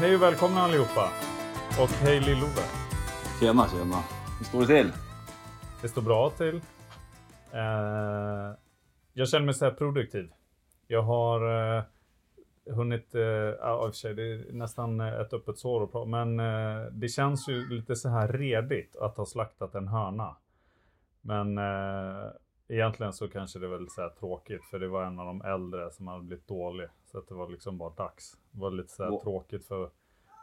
Hej och välkomna allihopa. Och hej Lill-Ove. Tjena, tjena. Hur står det till? Det står bra till. Eh, jag känner mig så här produktiv. Jag har eh, hunnit, eh, ja, i och för sig, det är nästan ett öppet sår att prata, men eh, det känns ju lite så här redigt att ha slaktat en höna. Men eh, egentligen så kanske det är väl så tråkigt, för det var en av de äldre som hade blivit dålig. Så att det var liksom bara dags. Var lite så här tråkigt för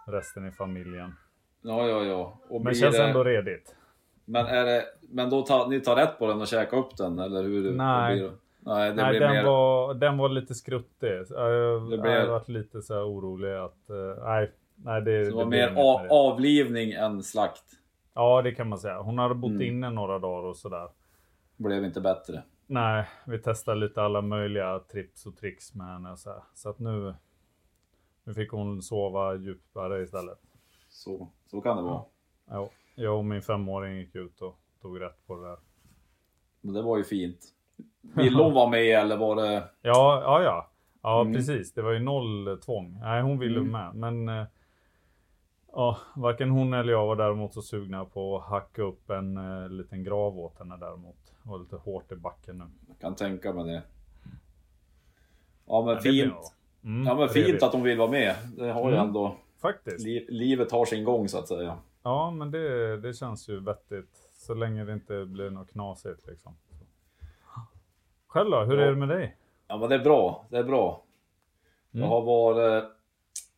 resten i familjen. Ja, ja, ja. Och Men känns det... ändå redigt. Men, är det... Men då tar ni tar rätt på den och käkar upp den, eller hur? Nej. blir? Nej, det Nej, den, mer... var, den var lite skruttig. Jag, Det jag blev- har varit lite så här orolig att... eh, nej, nej det, Det var det blev mer inget med a- det. avlivning än slakt. Ja, det kan man säga. Hon hade bott Mm. inne några dagar och sådär. Blev inte bättre. Nej, vi testade lite alla möjliga trips och tricks med henne. Så, här. så att nu, nu fick hon sova djupare istället. Så, så kan det vara. Ja, jag och min femåring gick ut och tog rätt på det där. Men det var ju fint. Ville hon vara med eller var det... Ja, ja, ja. Ja, Mm. precis. Det var ju noll tvång. Nej, hon ville Mm. med. Men eh, ja, varken hon eller jag var däremot så sugna på att hacka upp en eh, liten grav åt henne däremot. Det var lite hårt i backen nu. Jag kan tänka mig det. Ja men blir fint. Mm, Ja men fint att hon vill vara med. Det har ju Mm. ändå... Faktiskt. Li livet har sin gång så att säga. Ja, men det, det känns ju vettigt. Så länge det inte blir något knasigt liksom. Själv då? Hur Ja. är det med dig? Ja men det är bra, det är bra. Jag Mm. har varit...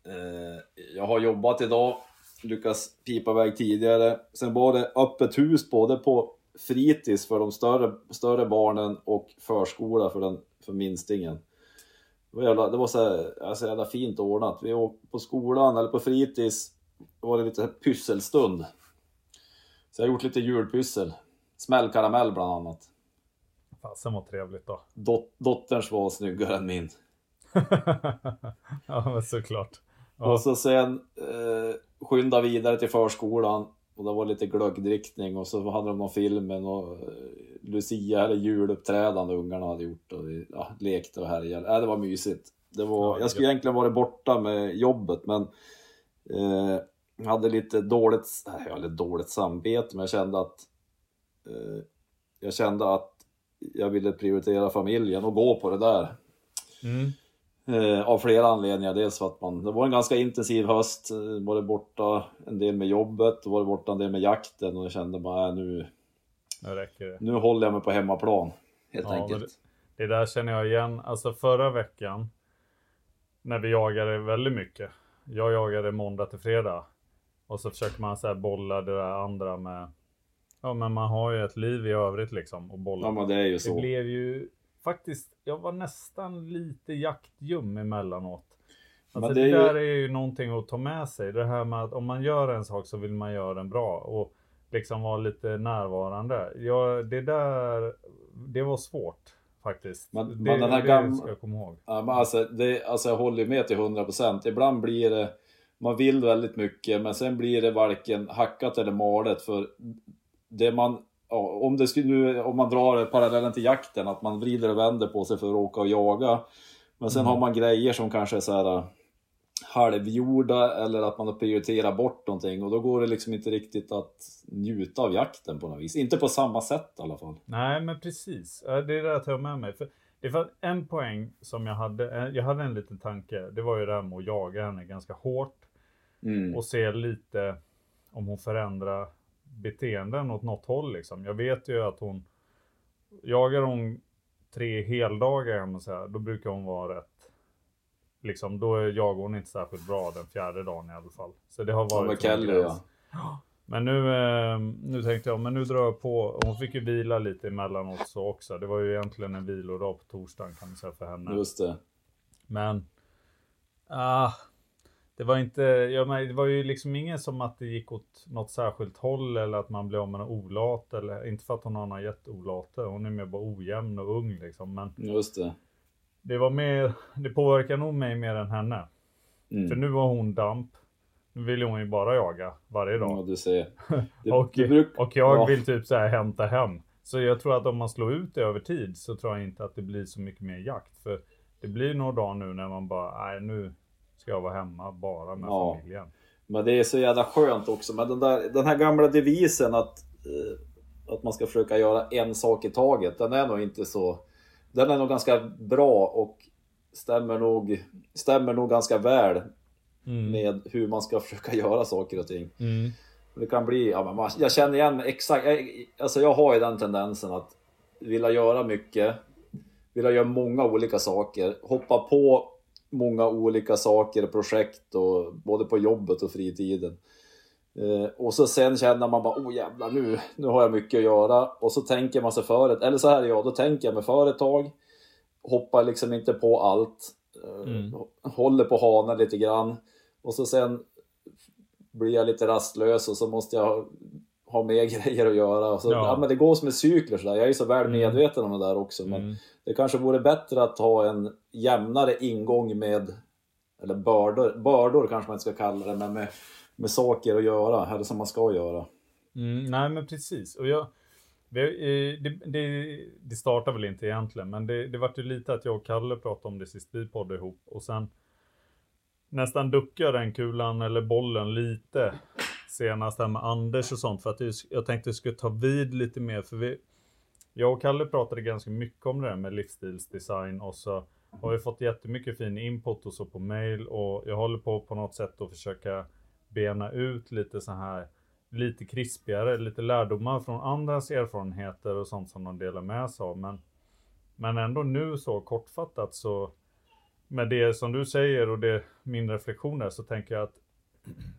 Eh, jag har jobbat idag, lyckats pipa iväg tidigare. Sen var det öppet hus både på fritids för de större, större barnen och förskola för, den, för minstingen. Det var, jävla, det var så, här, alltså jävla fint ordnat. Vi åkte på skolan eller på fritids, då var det lite pysselstund. Så jag har gjort lite julpyssel. Smällkaramell bland annat. Fasen vad trevligt då. Dot, dotterns var snyggare än min. ja, men såklart. Ja. Och så sen eh, skynda vidare till förskolan. Och det var lite glöggdrickning och så hade de någon film med någon, eh, Lucia eller juluppträdande ungarna hade gjort. Och vi ja, lekte och härjade. Äh, det var mysigt. Det var, Ja, jag skulle egentligen varit borta med jobbet men eh, hade lite dåligt, hade dåligt samvete men jag kände att eh, jag kände att jag ville prioritera familjen och gå på det där. Mm. Eh, av flera anledningar. Dels för att man, det var en ganska intensiv höst. Eh, Var det borta en del med jobbet, var det borta en del med jakten och jag kände bara äh, nu, Nu räcker det. nu håller jag mig på hemmaplan. Helt Ja, enkelt. Det där känner jag igen. Alltså förra veckan. När vi jagade väldigt mycket. Jag jagade måndag till fredag. Och så försöker man så bolla det där andra med. Ja men man har ju ett liv i övrigt liksom. Och bolla. Ja men det är ju det så. blev ju faktiskt. Jag var nästan lite jaktljum emellanåt. Alltså Men det, det är ju- där är ju någonting att ta med sig. Det här med att om man gör en sak så vill man göra den bra. Och liksom vara lite närvarande. Ja, det där. Det var svårt faktiskt. Men- det, men den här gamla- ska jag komma ihåg. Ja, men alltså, det, alltså jag håller med till 100%. Ibland blir det, man vill väldigt mycket men sen blir det varken hackat eller malet för det man, ja, om, det skulle, nu, om man drar parallellen till jakten, att man vrider och vänder på sig för att åka och jaga. Men sen Mm. har man grejer som kanske är så här halvgjorda eller att man har prioriterat bort någonting och då går det liksom inte riktigt att njuta av jakten på något vis. Inte på samma sätt i alla fall. Nej, men precis. Det är det jag tar med mig. För Det var en poäng som jag hade, eh, jag hade en liten tanke. Det var ju det här med att jaga henne ganska hårt. Mm. Och se lite om hon förändrar beteenden åt något håll liksom. Jag vet ju att hon, jagar hon tre heldagar man säga, då brukar hon vara rätt Liksom, då jagar hon inte särskilt bra den fjärde dagen i alla fall. Så det har varit en Kelly ja. Men nu, eh, nu tänkte jag, men nu drar jag på. Hon fick ju vila lite emellanåt så också. Det var ju egentligen en vilodag på torsdagen kan man säga för henne. Just det. Men, ah, det var inte, ja, men det var ju liksom ingen som att det gick åt något särskilt håll eller att man blev av med någon olat eller inte för att hon har någon jätteolate. Hon är mer bara ojämn och ung liksom. Men Just det. Det var mer, det påverkar nog mig mer än henne. Mm. För nu var hon damp. Nu vill hon ju bara jaga varje dag. Ja, du ser. Det, och, det bruk- och jag ja. vill typ så här hämta hem. Så jag tror att om man slår ut det över tid så tror jag inte att det blir så mycket mer jakt. För det blir några dagar nu när man bara, nej nu ska jag vara hemma bara med Ja. familjen. Men det är så jävla skönt också. Men den, där, den här gamla devisen att, eh, att man ska försöka göra en sak i taget. Den är nog inte så... Den är nog ganska bra och stämmer nog, stämmer nog ganska väl Mm. med hur man ska försöka göra saker och ting. Mm. Det kan bli, ja, men man, jag känner igen exakt, jag, alltså jag har ju den tendensen att vilja göra mycket, vilja göra många olika saker, hoppa på många olika saker och projekt, och, både på jobbet och fritiden. Eh, och så sen känner man bara, oh jävlar nu, nu har jag mycket att göra. Och så tänker man sig för ett, eller så här är jag, då tänker jag med företag, hoppar liksom inte på allt, eh, Mm. håller på hanen lite grann. Och så sen blir jag lite rastlös och så måste jag ha, mer grejer att göra. Och så, Ja. ja. men det går som en cykler sådär. Jag är så väl Mm. medveten om det där också. Men Mm. det kanske vore bättre att ha en jämnare ingång med, eller bördor, bördor kanske man inte ska kalla det, men med, med saker att göra, eller som man ska göra. Mm, nej men precis. Och jag, vi, eh, det, det, det startar väl inte egentligen, men det, det vart ju lite att jag och Kalle pratade om det sist vi poddade ihop. Och sen nästan duckade den kulan eller bollen lite senast här med Anders och sånt. För att jag tänkte jag skulle ta vid lite mer. För vi, jag och Kalle pratade ganska mycket om det där med livsstilsdesign och så har vi fått jättemycket fin input och så på mail och jag håller på på något sätt att försöka bena ut lite så här lite krispigare, lite lärdomar från andras erfarenheter och sånt som de delar med sig av. Men, men ändå nu så kortfattat så med det som du säger och det min reflektion är så tänker jag att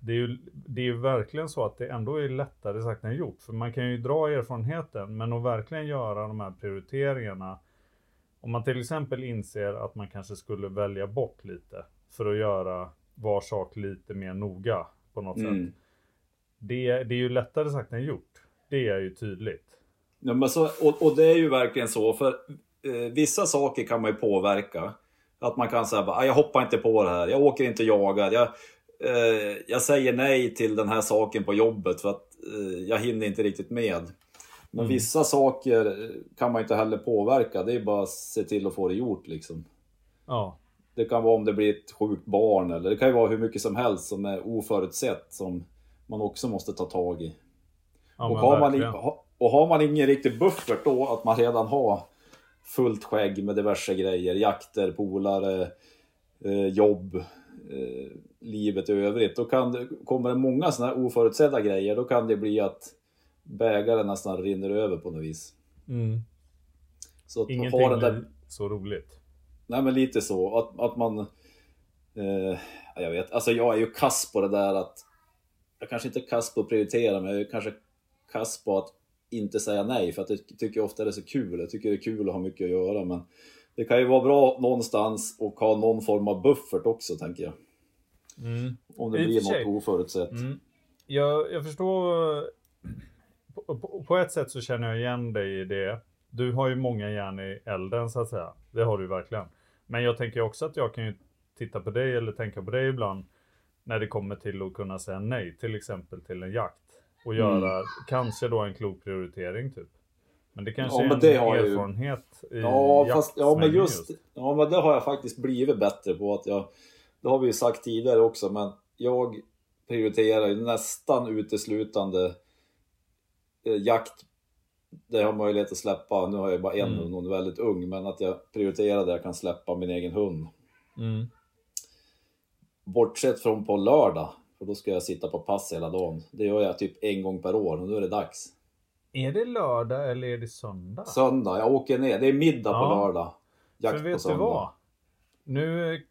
det är ju det är ju verkligen så att det ändå är lättare sagt än gjort. För man kan ju dra erfarenheten, men att verkligen göra de här prioriteringarna. Om man till exempel inser att man kanske skulle välja bort lite för att göra var sak lite mer noga på något sätt. Mm. Det, det är ju lättare sagt än gjort. Det är ju tydligt. Ja, men så, och, och det är ju verkligen så, för eh, vissa saker kan man ju påverka. Att man kan säga "Ah, jag hoppar inte på det här, jag åker inte och jagar, jag, eh, jag säger nej till den här saken på jobbet för att eh, jag hinner inte riktigt med. Men Mm. vissa saker kan man inte heller påverka, det är bara att se till att få det gjort liksom. Ja. Det kan vara om det blir ett sjukt barn eller det kan ju vara hur mycket som helst som är oförutsett som man också måste ta tag i. ja och, har man, verkligen. ha- och har man ingen riktig buffert då, att man redan har fullt skägg med diverse grejer, jakter, polare, eh, jobb, eh, livet i övrigt. Då kan det, kommer det många sådana här oförutsedda grejer, då kan det bli att bägaren nästan rinner över på något vis. Mm. Så att Ingenting ha den där, blir så roligt. Nej men lite så, att, att man, eh, ja, jag vet, alltså jag är ju kass på det där att, jag kanske inte är kass på att prioritera, men jag är kanske kass på att inte säga nej, för att jag tycker ofta det är så kul. Jag tycker det är kul att ha mycket att göra, men det kan ju vara bra någonstans och ha någon form av buffert också, tänker jag. Mm. Om det blir något oförutsett. Mm. Jag, jag förstår. På, på, på ett sätt så känner jag igen dig i det. Du har ju många järn i elden så att säga. Det har du verkligen. Men jag tänker också att jag kan ju titta på dig eller tänka på dig ibland. När det kommer till att kunna säga nej, till exempel till en jakt. Och Mm. göra kanske då en klok prioritering typ. Men det kanske Ja, är men en det jag ju. erfarenhet i Ja, fast, ja, men jaktsvängen just, ja, men det har jag faktiskt blivit bättre på. att jag, Det har vi ju sagt tidigare också, men jag prioriterar ju nästan uteslutande eh, jakt det har möjlighet att släppa. Nu har jag bara en Mm. hund, hon är väldigt ung, men att jag prioriterar där jag kan släppa min egen hund. Mm. Bortsett från på lördag, för då ska jag sitta på pass hela dagen. Det gör jag typ en gång per år och nu är det dags. Är det lördag eller är det söndag? Söndag, jag åker ner. Det är middag på Ja. lördag. Jakt För på vet du söndag. vad? Nu,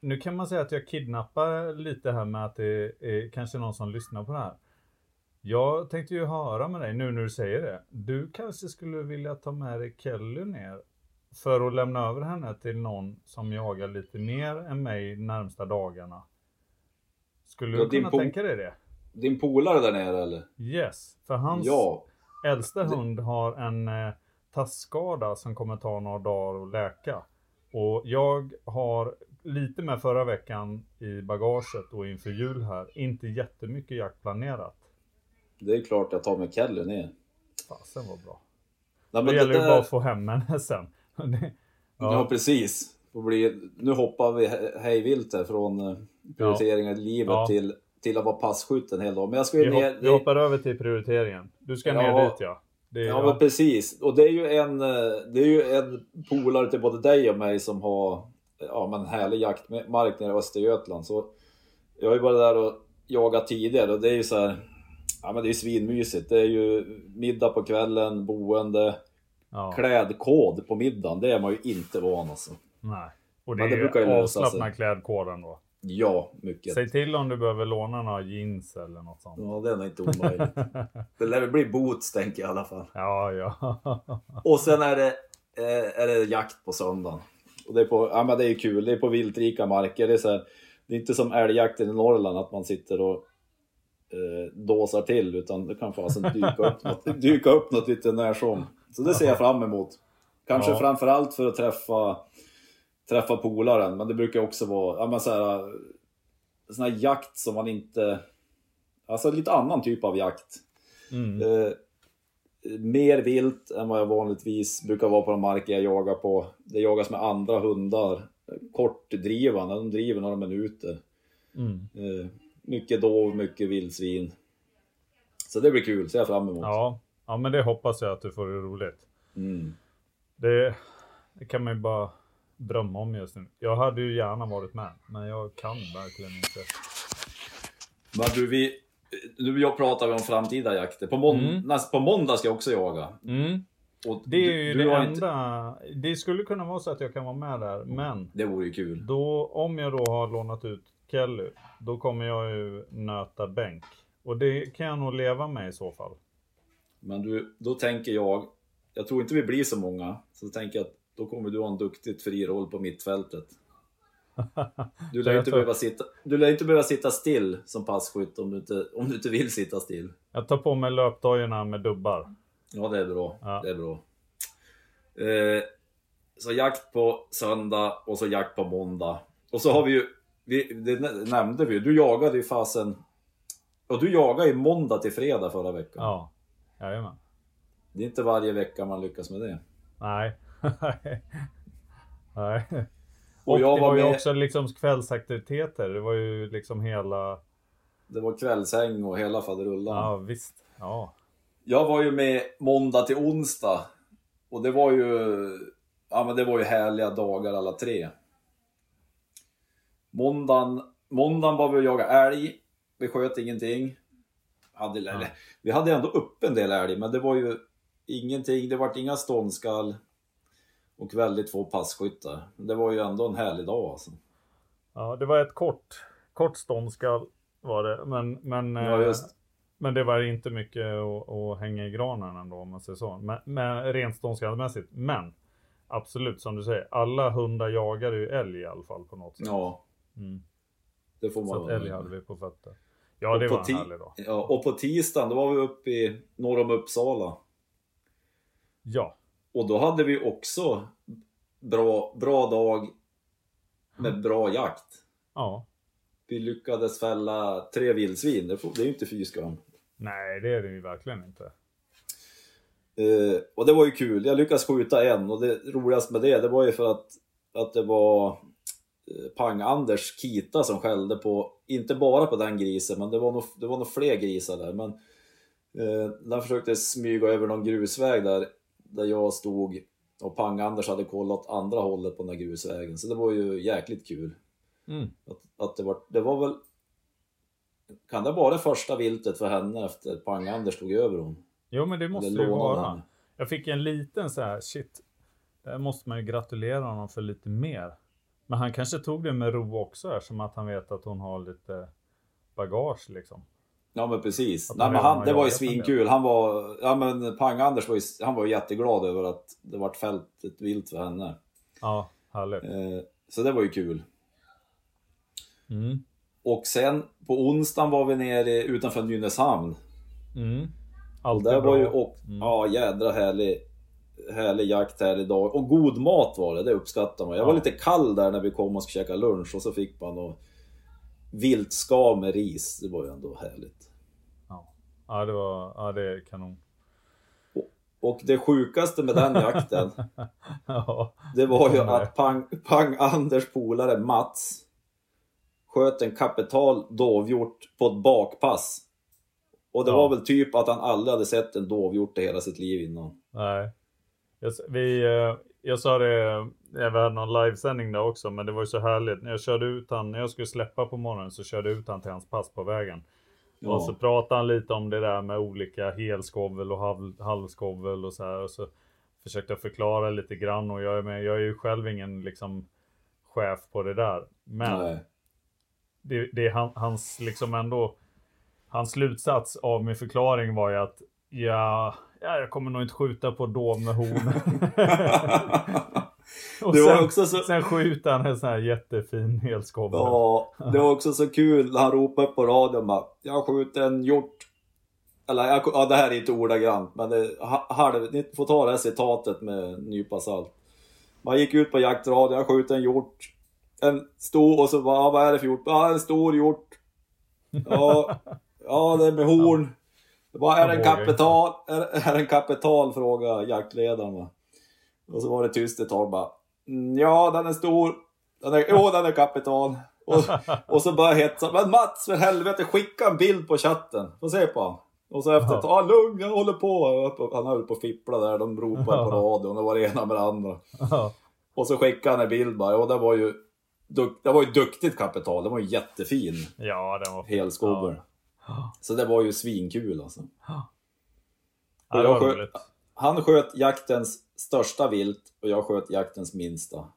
nu kan man säga att jag kidnappar lite här med att det är kanske någon som lyssnar på det här. Jag tänkte ju höra med dig nu när du säger det. Du kanske skulle vilja ta med dig Kelly ner för att lämna över henne till någon som jagar lite mer än mig närmsta dagarna. Skulle Ja, du kunna tänka dig det? Din polare där nere eller? Yes, för hans Ja. äldsta hund har en eh, tassskada som kommer ta några dagar att läka. Och jag har lite med förra veckan i bagaget och inför jul här, inte jättemycket jakt planerat. Det är klart jag tar med Kelly ner. Fasen var bra. Nej, men gäller det där- bara att få hem henne sen. Det- Ja, ja, precis. Bli, nu hoppar vi he- hej vilt här från eh, prioriteringar i livet Ja. till, till att vara passkytt en hel dag. Men jag ska ju vi, ner... vi hoppar över till prioriteringen. Du ska Ja. ner dit ja. Det, är- Ja, men precis. Och det är ju en, eh, det är ju en polare till både dig och mig som har ja, men en härlig jaktmark nere i Östergötland. Så jag har ju varit där och jagat tidigare och det är ju så här, ja men det är ju svinmysigt. Det är ju middag på kvällen, boende, ja, klädkod på middagen. Det är man ju inte van alltså. nej. Och det Men det är brukar ju avslappnad klädkoden då. Ja, mycket. Säg till om du behöver låna några jeans eller något sånt. Ja, det är nog inte omöjligt. Det lär väl bli boots tänker jag i alla fall. Ja, ja. Och sen är det, eh, är det jakt på söndagen. Och det är, på, ja, men det är kul, det är på viltrika marker. Det är, så här, det är inte som älgjakten i Norrland att man sitter och eh, dåsar till utan det kan fasen dyka upp något, dyka upp något lite när som. Så det ser jag fram emot. Kanske Ja. framförallt för att träffa, träffa polaren, men det brukar också vara ja, men så här, sån här jakt som man inte... Alltså lite annan typ av jakt. Mm. Eh, mer vilt än vad jag vanligtvis brukar vara på de marker jag jagar på. Det jagas med andra hundar. Kortdrivande, de driver några minuter. Mm. Eh, mycket dov, mycket vildsvin. Så det blir kul, ser jag fram emot. Ja. ja, men det hoppas jag att du får det roligt. Mm. Det, det kan man ju bara drömma om just nu. Jag hade ju gärna varit med, men jag kan verkligen inte. Men du, vi, nu jag pratar om framtida jakter. På, mån, Mm. näst, på måndag ska jag också jaga. Mm. Och Det är du- ju du det enda. Det skulle kunna vara så att jag kan vara med där, men Det vore ju kul. då, om jag då har lånat ut Kelly, då kommer jag ju nöta bänk. Och det kan jag nog leva med i så fall. Men du, då tänker jag, jag tror inte vi blir så många, så tänker jag att då kommer du ha en duktigt fri roll på mittfältet. Du lär inte behöva sitta, du lär inte behöva sitta still som passkytt om du inte, om du inte vill sitta still. Jag tar på mig löpdojorna med dubbar. Ja, det är bra. Ja. Det är bra. Eh, så jakt på söndag och så jakt på måndag. Och så har vi ju, vi, det nä- nämnde vi du jagade ju fasen, och du jagade ju måndag till fredag förra veckan. Ja, jajamän. Det är inte varje vecka man lyckas med det. Nej. Nej. Och Och, jag det var var ju med- också liksom kvällsaktiviteter. Det var ju liksom hela... Det var kvällshäng och hela faderullan. Ja, visst. Ja. Jag var ju med måndag till onsdag. Och det var ju, ja men det var ju härliga dagar alla tre. Måndagen, måndagen var vi och jagade älg. Vi sköt ingenting. Hade, eller, vi hade ändå upp en del älg, men det var ju ingenting. Det vart inga ståndskall. Och väldigt få passkyttar. Det var ju ändå en härlig dag alltså. ja, det var ett kort, kort ståndskall var det. Men, men, Ja, eh, men det var inte mycket att, att hänga i granen ändå om man säger så. Men, men rent ståndskallmässigt. Men absolut som du säger, alla hundar jagar ju älg i alla fall på något sätt. Ja, Mm. det får man Så älg hade vi på fötter. Ja, Och det var en härlig dag. Ja, och på tisdagen då var vi uppe i norr om Uppsala. Ja. Och då hade vi också bra, bra dag med bra jakt. Ja. Vi lyckades fälla tre vildsvin, det, det är ju inte fy skam. Nej, det är det ju verkligen inte. Eh, och det var ju kul, jag lyckades skjuta en och det roligaste med det, det var ju för att, att det var Pang-Anders Kita som skällde på, inte bara på den grisen, men det var nog, det var nog fler grisar där. Men Eh, den försökte smyga över någon grusväg där, där jag stod och Pang-Anders hade kollat andra hållet på den där grusvägen. Så det var ju jäkligt kul. Mm. Att, att det, var, det var väl... Kan det vara det första viltet för henne efter Pang-Anders tog över hon? Jo, men det måste det ju vara. henne? Jag fick en liten så här, shit, där måste man ju gratulera honom för lite mer. Men han kanske tog det med ro också eftersom att han vet att hon har lite bagage liksom. Ja men precis. Nej, men han, det var ju svinkul. Han var, ja men Pang-Anders var ju, han var ju jätteglad över att det vart fält ett vilt för henne. Ja, härligt. Eh, så det var ju kul. Mm. Och sen på onsdagen var vi nere utanför Nynäshamn. Mm. Alltid där bra. var ju, och, ja jädra härlig, härlig jakt, härlig dag. Och god mat var det, det uppskattar man. Jag var lite kall där när vi kom och skulle käka lunch och så fick man då viltskav med ris. Det var ju ändå härligt. Ja. ja, det var, ja det är kanon. Och det sjukaste med den jakten, ja. det var ju nej. att Pang, Pang Anders polare Mats sköt en kapital dovhjort på ett bakpass. Och det Ja. var väl typ att han aldrig hade sett en dovhjort i hela sitt liv innan. Nej. Jag, vi, eh, jag sa det, jag hade någon livesändning där också, men det var ju så härligt. När jag körde ut han, när jag skulle släppa på morgonen så körde jag ut han till hans pass på vägen. Ja. Och så pratade han lite om det där med olika helskovel och halv, halvskovel och så här. Och så försökte jag förklara lite grann och jag är, med, jag är ju själv ingen liksom chef på det där. Men Nej. det, det är han, hans liksom ändå Hans slutsats av min förklaring var ju att ja, ja jag kommer nog inte skjuta på dov med horn. och sen, så- sen skjuter han en sån här jättefin helskovel. Ja, det var också så kul han upp på radion bara, Jag skjuter en hjort. Eller jag, ja, det här är inte ordagrant, men det, ha- halv, ni får ta det här citatet med en nypa salt. Man gick ut på jaktradion, jag skjuter en hjort. En stor, och så bara, "Ja, vad är det för hjort? Ja, en stor hjort. Ja, ja det är med horn. Bara, är det en kapital? Är, är en kapital? Frågade jaktledaren. Och så var det tyst ett tag bara. "Mm, Ja, den är stor. Den är, jo, den är kapital. Och, och så började jag hetsa. Men Mats, för helvete, skicka en bild på chatten. Få se på han. Och så efter ett tag, ah, lugn, jag håller på. Han höll på att fippla där, de ropade på radion, det var det ena med det andra. Ja. Och så skickade han en bild bara, och det var ju, det var ju duktigt kapital, det var ju jättefin ja, den var helskover. Så det var ju svinkul alltså. Ja, Och det jag var sköt-. Han sköt jaktens största vilt och jag sköt jaktens minsta.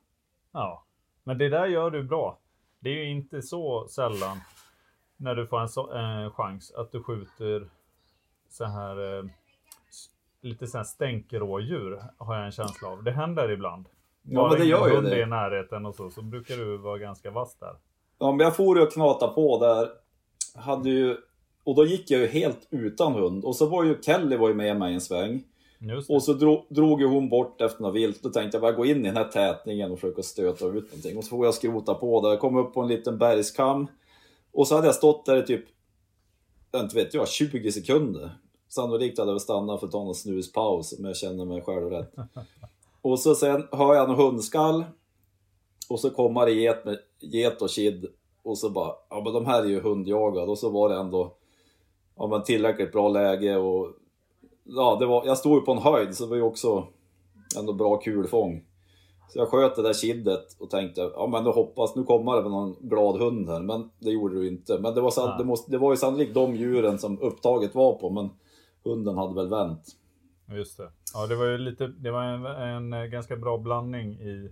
Ja, men det där gör du bra. Det är ju inte så sällan när du får en så, eh, chans att du skjuter så här eh, lite så här stänkerådjur har jag en känsla av. Det händer ibland. Ja, men det gör ju det. är i närheten och så, så brukar du vara ganska vass där. Ja, men jag for ju och knata på där. Hade ju, och då gick jag ju helt utan hund. Och så var ju Kelly var ju med mig en sväng. Och så drog, drog ju hon bort efter något vilt. Då tänkte jag bara gå in i den här tätningen och försöka stöta ut någonting. Och så får jag skrota på där. Jag kom upp på en liten bergskam. Och så hade jag stått där i typ, inte vet jag, 20 sekunder. Sannolikt hade jag stannat för att ta någon snuspaus om jag känner mig själv rätt. Och så sen hör jag någon hundskall. Och så kommer det get, med, get och kid. Och så bara, ja men de här är ju hundjagade. Och så var det ändå ja, men tillräckligt bra läge. Och ja, det var, jag stod ju på en höjd så det var ju också ändå bra kulfång. Så jag sköt det där kiddet och tänkte, ja men nu hoppas, nu kommer det väl någon glad hund här. Men det gjorde det inte. Men det var, san, Nej. det, måste, det var ju sannolikt de djuren som upptaget var på. Men hunden hade väl vänt. Just det. Ja, det var ju lite, det var en, en eh, ganska bra blandning i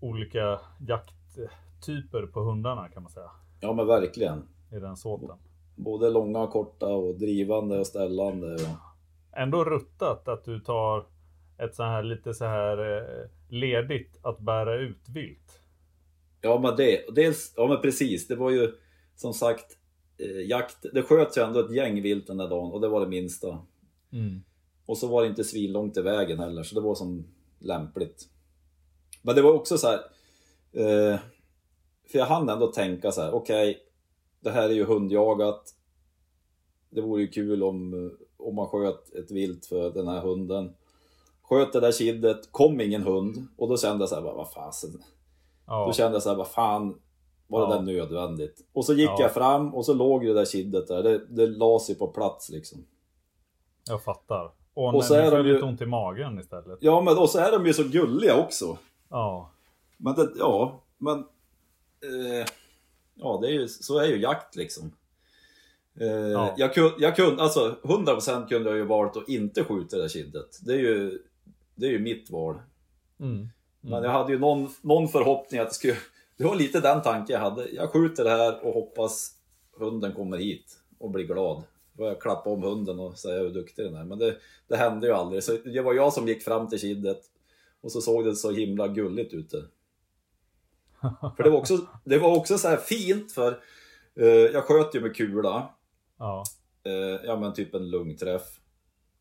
olika jakttyper på hundarna kan man säga. Ja men verkligen. I den såten. Både långa och korta och drivande och ställande. Och... Ändå ruttat att du tar ett så här lite så här eh, ledigt att bära ut vilt. Ja men det, dels, ja men precis, det var ju som sagt eh, jakt, det sköts ju ändå ett gäng vilt den där dagen och det var det minsta. Och så var det inte svinlångt i vägen heller så det var som lämpligt. Men det var också så här, eh, för jag hann ändå tänka så här, okej, det här är ju hundjagat. Det vore ju kul om, om man sköt ett vilt för den här hunden. Sköt det där kiddet, kom ingen hund och då kände jag så här, vad fasen. Ja, Då kände jag så här, vad fan, var det Ja. där nödvändigt? Och så gick Ja. jag fram och så låg det där kiddet där, det, det la sig på plats liksom. Jag fattar. Och, Och så är de ju- lite ont i magen istället. Ja, men och så är de ju så gulliga också. Ja. Men det, ja, men... Eh, ja, det är ju, så är ju jakt liksom. Eh, Ja. jag, kunde, jag kunde, alltså 100% kunde jag ju valt att inte skjuta det där kiddet. Det är ju, det är ju mitt val. Mm. Men jag hade ju någon, någon förhoppning att det skulle... Det var lite den tanken jag hade. Jag skjuter det här och hoppas hunden kommer hit och blir glad. Då jag klappa om hunden och säga hur duktig den är. Men det, det hände ju aldrig. Så det var jag som gick fram till kiddet och så såg det så himla gulligt ut. För det var också, det var också så här fint för eh, jag sköt ju med kula. Ja. Eh, ja men typ en lungträff.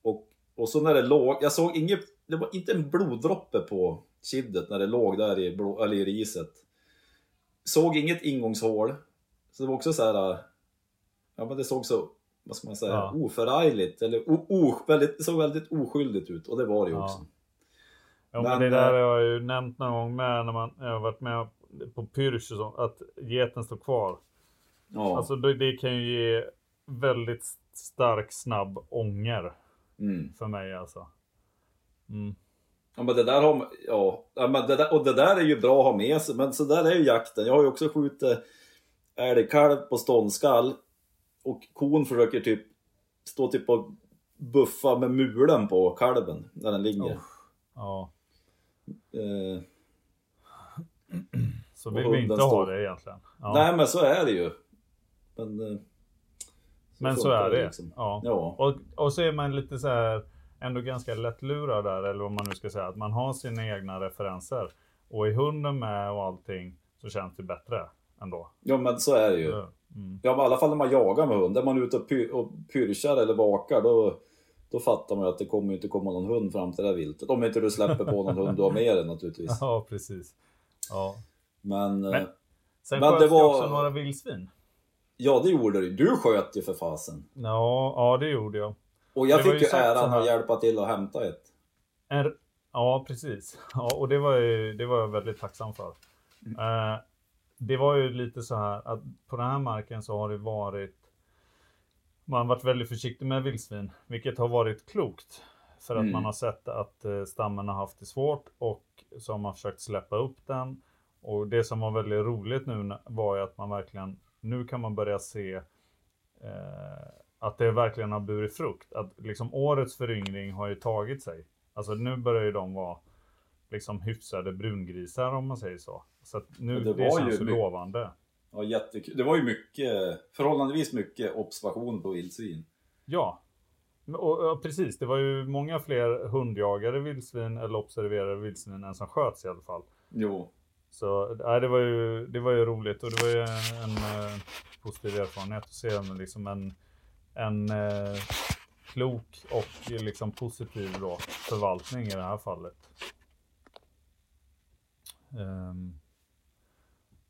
Och, och så när det låg, jag såg inget, det var inte en bloddroppe på kiddet när det låg där i, blå, eller i riset. Såg inget ingångshål. Så det var också så här, eh, ja men det såg så, vad ska man säga, Ja. oförargligt. Eller o, o, väldigt, det såg väldigt oskyldigt ut och det var det ju Ja. också. Ja, men, Men, det där eh, har jag ju nämnt någon gång med när man jag har varit med på Pyrsch och så, att geten står kvar. Ja. Alltså det, det kan ju ge väldigt stark snabb ånger mm. för mig alltså. Mm. Ja men det där har ja, men det där, och det där är ju bra att ha med sig, men så där är ju jakten. Jag har ju också skjutit älgkalv på ståndskall och kon försöker typ stå typ och buffa med mulen på kalven när den ligger. Ja, Eh, så vill vi inte ha det egentligen. Ja. Nej men så är det ju. Men, eh, men så är det. liksom. Ja. Ja. Och, och så är man lite så här ändå ganska lättlurad där, eller vad man nu ska säga. Att man har sina egna referenser. Och är hunden med och allting så känns det bättre ändå. ja men så är det ju. Mm. Ja men i alla fall när man jagar med hund. Är man ute och, py- och pyrschar eller vakar då, då fattar man ju att det kommer inte komma någon hund fram till det här viltet. Om inte du släpper på någon hund du har med dig naturligtvis. Ja, precis. Ja. Men, eh, Men- Sen Men sköt det var- också några vildsvin. ja det gjorde du. Du sköt ju för fasen. Ja, ja det gjorde jag. Och jag Det fick ju äran att hjälpa till att hämta ett. En, ja, precis. Ja, och det var, ju, det var jag väldigt tacksam för. Eh, det var ju lite så här att på den här marken så har det varit man har varit väldigt försiktig med vildsvin, vilket har varit klokt. För att Mm. man har sett att eh, stammen har haft det svårt och så har man försökt släppa upp den. Och det som var väldigt roligt nu var ju att man verkligen, nu kan man börja se eh, att det verkligen har burit frukt. Att liksom årets föryngring har ju tagit sig. Alltså nu börjar ju de vara liksom hyfsade brungrisar om man säger så. Så att nu, det, det var känns ju lovande. Ja, jättekul. Det var ju mycket, förhållandevis mycket observation på vildsvin. Ja. Och, och precis, det var ju många fler hundjagade vildsvin eller observerade vildsvin än som sköts i alla fall. Jo. Så nej, det, var ju, det var ju roligt och det var ju en, en eh, positiv erfarenhet att se en, liksom en, en eh, klok och liksom positiv då, förvaltning i det här fallet. Ehm,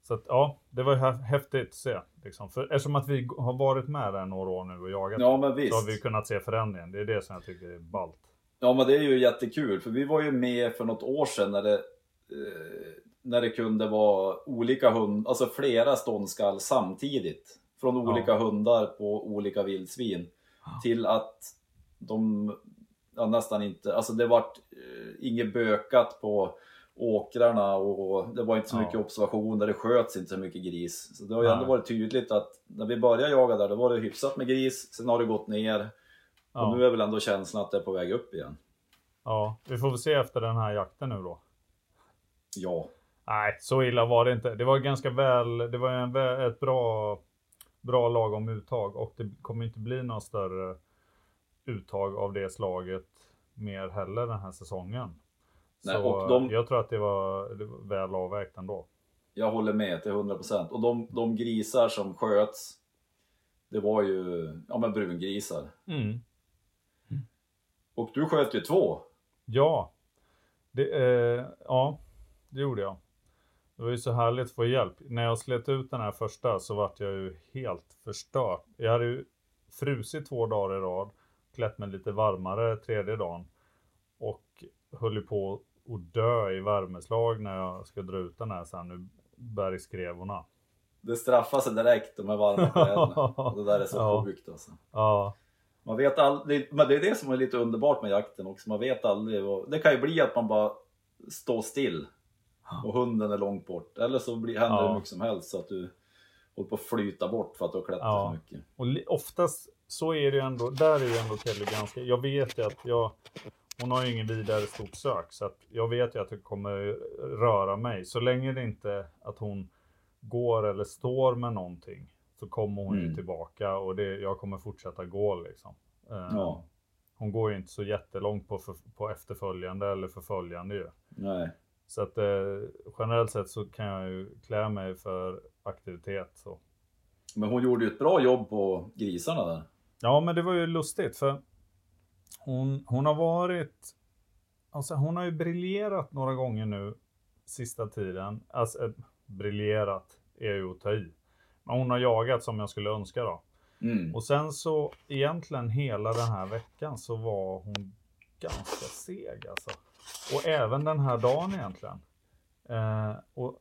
så att ja, det var häftigt att se. Liksom. För, eftersom att vi har varit med där några år nu och jagat Ja men så har vi kunnat se förändringen. Det är det som jag tycker är ballt. Ja men det är ju jättekul för vi var ju med för något år sedan när det, eh, när det kunde vara olika hundar, alltså flera ståndskall samtidigt. Från olika hundar på olika vildsvin. Till att de ja, nästan inte, alltså det vart eh, inget bökat på åkrarna och det var inte så Ja. mycket observationer, det sköts inte så mycket gris. Så det har ju ändå varit tydligt att när vi började jaga där, då var det hyfsat med gris, sen har det gått ner. Ja. Och nu är väl ändå känslan att det är på väg upp igen. Ja, vi får väl se efter den här jakten nu då. Ja. Nej, så illa var det inte. Det var ganska väl, det var en, ett bra, bra lagom uttag och det kommer inte bli några större uttag av det slaget mer heller den här säsongen. Nej, så och de- jag tror att det var, det var väl avvägt ändå. Jag håller med till 100%. Och de, de grisar som sköts, det var ju ja, men brungrisar. Mm. Och du sköt ju två. Ja, det, eh, ja, det gjorde jag. Det var ju så härligt att få hjälp. När jag slet ut den här första så vart jag ju helt förstörd. Jag hade ju frusit två dagar i rad, klätt mig lite varmare tredje dagen och höll ju på att dö i värmeslag när jag ska dra ut den här sen nu bergskrevorna. Det straffar sig direkt, de här varma kläderna. Det där är så Ja. sjukt alltså. Ja, Man vet aldrig, men det är det som är lite underbart med jakten också. Man vet aldrig. Det kan ju bli att man bara står still och hunden är långt bort. Eller så blir, händer Ja. det mycket som helst så att du håller på att flyta bort för att du har klättrat Ja. för mycket. Och oftast så är det ju ändå, där är ju ändå Kelly ganska, jag vet ju att jag, hon har ju ingen vidare stort sök så att jag vet ju att det kommer röra mig. Så länge det inte att hon går eller står med någonting så kommer hon ju Mm. tillbaka och det, jag kommer fortsätta gå liksom. Eh, Ja. Hon går ju inte så jättelångt på, för, på efterföljande eller förföljande ju. Nej. Så att eh, generellt sett så kan jag ju klä mig för aktivitet. Så. Men hon gjorde ju ett bra jobb på grisarna där. Ja, men det var ju lustigt för hon, hon har varit, alltså hon har ju briljerat några gånger nu sista tiden. Alltså, eh, briljerat är ju att ta i. Men hon har jagat som jag skulle önska då. Mm. Och sen så egentligen hela den här veckan så var hon ganska seg alltså. Och även den här dagen egentligen. Eh, och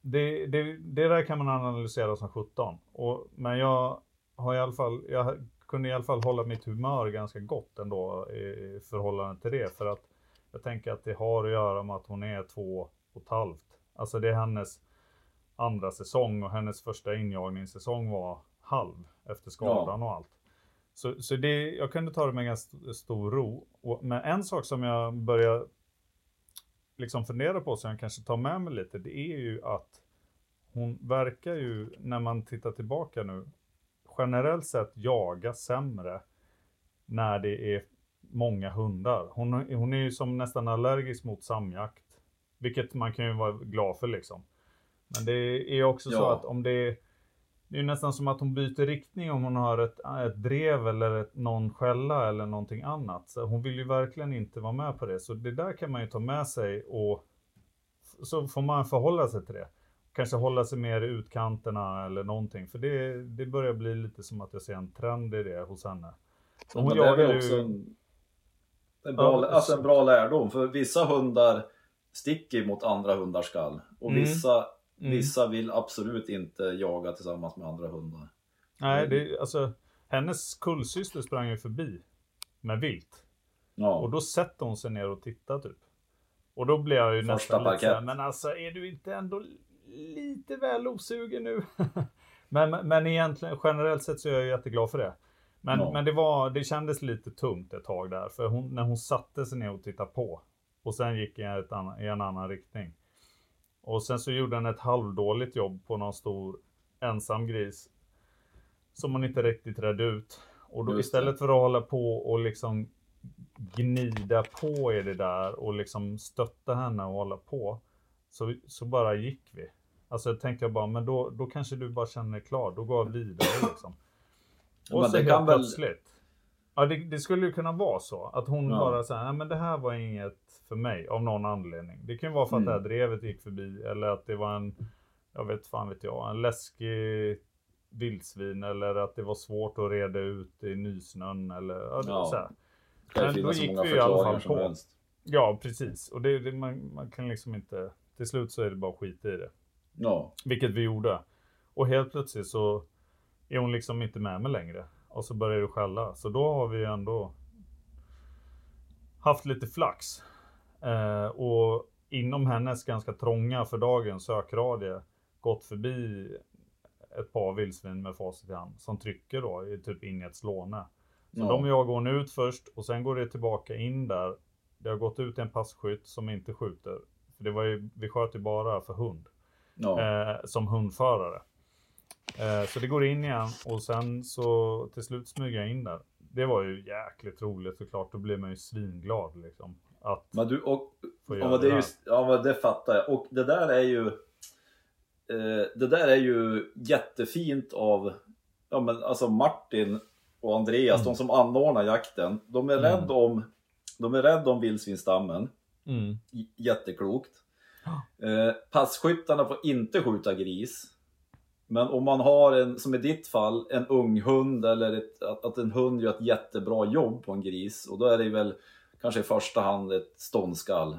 det, det, det där kan man analysera som 17. Och, men jag har i alla fall, jag kunde i alla fall hålla mitt humör ganska gott ändå i, i förhållande till det. För att jag tänker att det har att göra med att hon är två och ett halvt. Alltså det är hennes andra säsong och hennes första injagningssäsong var halv efter skadan och allt. Så, så det, jag kunde ta det med ganska st- stor ro. Och, men en sak som jag börjar liksom fundera på, som jag kanske tar med mig lite, det är ju att hon verkar ju, när man tittar tillbaka nu, generellt sett jaga sämre när det är många hundar. Hon, hon är ju som nästan allergisk mot samjakt. Vilket man kan ju vara glad för liksom. Men det är också så Ja. att om det är det är nästan som att hon byter riktning om hon har ett, ett drev eller ett, någon skälla eller någonting annat. Så hon vill ju verkligen inte vara med på det. Så det där kan man ju ta med sig och så får man förhålla sig till det. Kanske hålla sig mer i utkanterna eller någonting. För det, det börjar bli lite som att jag ser en trend i det hos henne. Så hon jagar ju... också en, en, bra, Ja, alltså en bra lärdom. För vissa hundar sticker mot andra hundars skall. Och Mm. vissa, Mm. vissa vill absolut inte jaga tillsammans med andra hundar. Nej, det, alltså hennes kullsyster sprang ju förbi med vilt. Ja, Och då sätter hon sig ner och tittar typ. Och då blir jag ju Första nästan lite parkett. såhär, men alltså är du inte ändå lite väl osugen nu? men, men egentligen generellt sett så är jag jätteglad för det. Men, Ja. men det, var, det kändes lite tungt ett tag där. För hon, när hon satte sig ner och tittade på. Och sen gick jag ett annan, i en annan riktning. Och sen så gjorde han ett halvdåligt jobb på någon stor ensam gris. Som hon inte riktigt redde ut. Och då istället för att hålla på och liksom gnida på i det där och liksom stötta henne och hålla på. Så, så bara gick vi. Alltså jag tänkte jag bara, men då, då kanske du bara känner dig klar. Då går jag vidare liksom. Och men så helt kan väl- plötsligt. Ja, det, det skulle ju kunna vara så. Att hon Ja. bara säger, nej men det här var inget för mig av någon anledning. Det kan vara för att Mm. det här drevet gick förbi eller att det var en, jag vet fan vet jag, en läskig vildsvin eller att det var svårt att reda ut i nysnön eller ja, det, Ja. så här. men då gick vi i alla fall på. helst. Ja, precis. Och det, det, man, man kan liksom inte, till slut så är det bara skit i det. Ja, Vilket vi gjorde. Och helt plötsligt så är hon liksom inte med mig längre. Och så börjar det skälla. Så då har vi ändå haft lite flax. Eh, och inom hennes ganska trånga för dagen sökradie gått förbi ett par vildsvin med facit i hand som trycker då i typ in i ett slåne. Så Ja. de jagar hon ut först och sen går det tillbaka in där. Det har gått ut en passkytt som inte skjuter. För det var ju, vi sköt ju bara för hund ja. eh, som hundförare. Eh, så det går in igen och sen så till slut smyger jag in där. Det var ju jäkligt roligt såklart. Då blir man ju svinglad liksom. Att Men du, och, få ja, göra men det, det är just, ja men det fattar jag. Och det där är ju eh, Det där är ju jättefint av ja, men alltså Martin och Andreas, Mm. de som anordnar jakten. De är Mm. rädda om De är rädda om vildsvinsstammen. Mm. Jätteklokt. Eh, passkyttarna får inte skjuta gris. Men om man har en, som i ditt fall, en ung hund eller ett, att, att en hund gör ett jättebra jobb på en gris och då är det väl kanske i första hand ett ståndskall.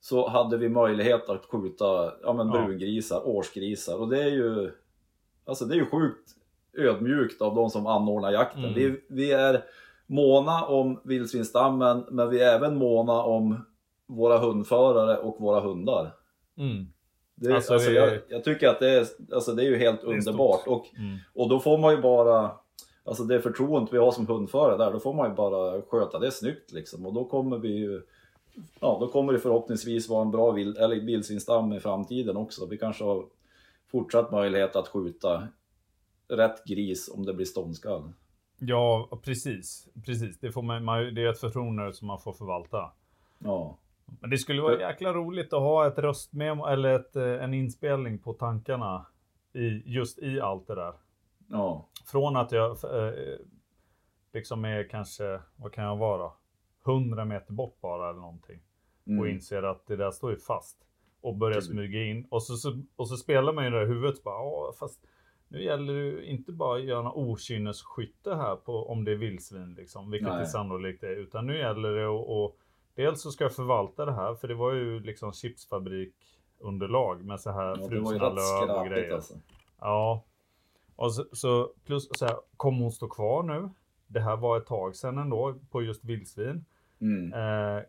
Så hade vi möjlighet att skjuta ja, men Ja. brungrisar, årsgrisar och det är ju Alltså det är ju sjukt ödmjukt av de som anordnar jakten. Mm. Vi, vi är måna om vildsvinsstammen, men vi är även måna om våra hundförare och våra hundar. Mm. Det, Alltså, alltså, det- jag, jag tycker att det är, alltså, det är ju helt är underbart. Och, Mm. och då får man ju bara, alltså det förtroendet vi har som hundförare där, då får man ju bara sköta det snyggt liksom. Och då kommer vi ju, ja då kommer det förhoppningsvis vara en bra vild, eller vildsvinsstam i framtiden också. Vi kanske har fortsatt möjlighet att skjuta rätt gris om det blir ståndskall. Ja, precis. precis. Det, får man, man, det är ett förtroende som man får förvalta. Ja, Men det skulle vara jäkla roligt att ha ett röstmemo eller ett, eh, en inspelning på tankarna i, just i allt det där. Ja, Från att jag eh, liksom är kanske, vad kan jag vara? 100 meter bort bara eller någonting. Och mm, inser att det där står ju fast. Och börjar Typ. smyga in. Och så, så, och så spelar man ju det i huvudet. Bara, "Åh, fast nu gäller det ju inte bara att göra något okynnesskytte här på om det är vildsvin liksom. Vilket Nej. det sannolikt är. Utan nu gäller det att och, dels så ska jag förvalta det här. För det var ju liksom chipsfabrikunderlag med så här ja frusna löv och grejer. alltså. Ja. Och så, så plus så här, kommer hon stå kvar nu? Det här var ett tag sedan ändå på just vildsvin. Mm, Eh,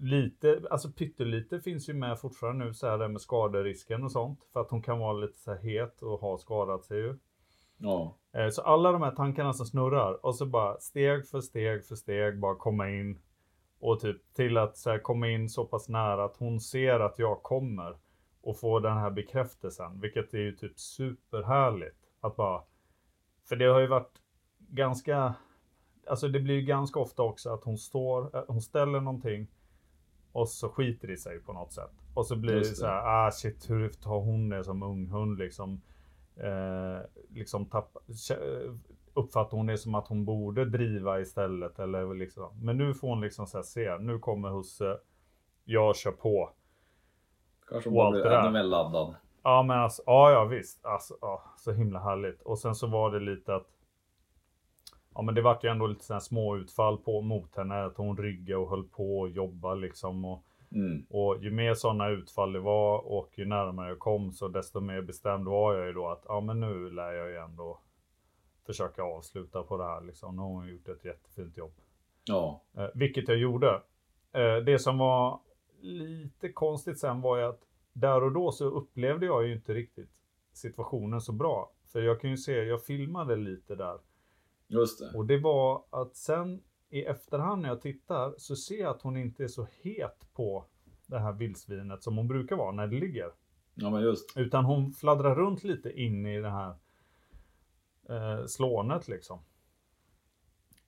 lite, alltså pyttelite finns ju med fortfarande nu så här det med skaderisken och sånt. För att hon kan vara lite så här het och ha skadat sig ju. ja, Eh, så alla de här tankarna som snurrar och så bara steg för steg för steg bara komma in. Och typ till att så här, komma in så pass nära att hon ser att jag kommer. Och få den här bekräftelsen. Vilket är ju typ superhärligt. Att bara, för det har ju varit ganska, alltså det blir ju ganska ofta också att hon står, eh, hon ställer någonting. Och så skiter i sig på något sätt. Och så blir Just det. så här, ah shit hur tar hon det som ung hund liksom. Eh, liksom tappa, kä- uppfattar hon det som att hon borde driva istället eller liksom. Men nu får hon liksom så här, se, nu kommer husse, jag kör på. Kanske Och allt det där. ännu mer laddad. Ja men alltså, ja ja visst. Alltså, ja, så himla härligt. Och sen så var det lite att Ja men det vart ju ändå lite sådana små utfall på mot henne. Att hon ryggade och höll på och jobba liksom. Och, Mm, och ju mer sådana utfall det var och ju närmare jag kom så desto mer bestämd var jag ju då att ja men nu lär jag ju ändå försöka avsluta på det här liksom. Nu har hon gjort ett jättefint jobb. ja, Eh, vilket jag gjorde. Eh, det som var lite konstigt sen var ju att där och då så upplevde jag ju inte riktigt situationen så bra. För jag kan ju se, jag filmade lite där. just det. Och det var att sen i efterhand när jag tittar så ser jag att hon inte är så het på det här vildsvinet som hon brukar vara när det ligger. Ja men just. Utan hon fladdrar runt lite in i det här eh, slånet liksom.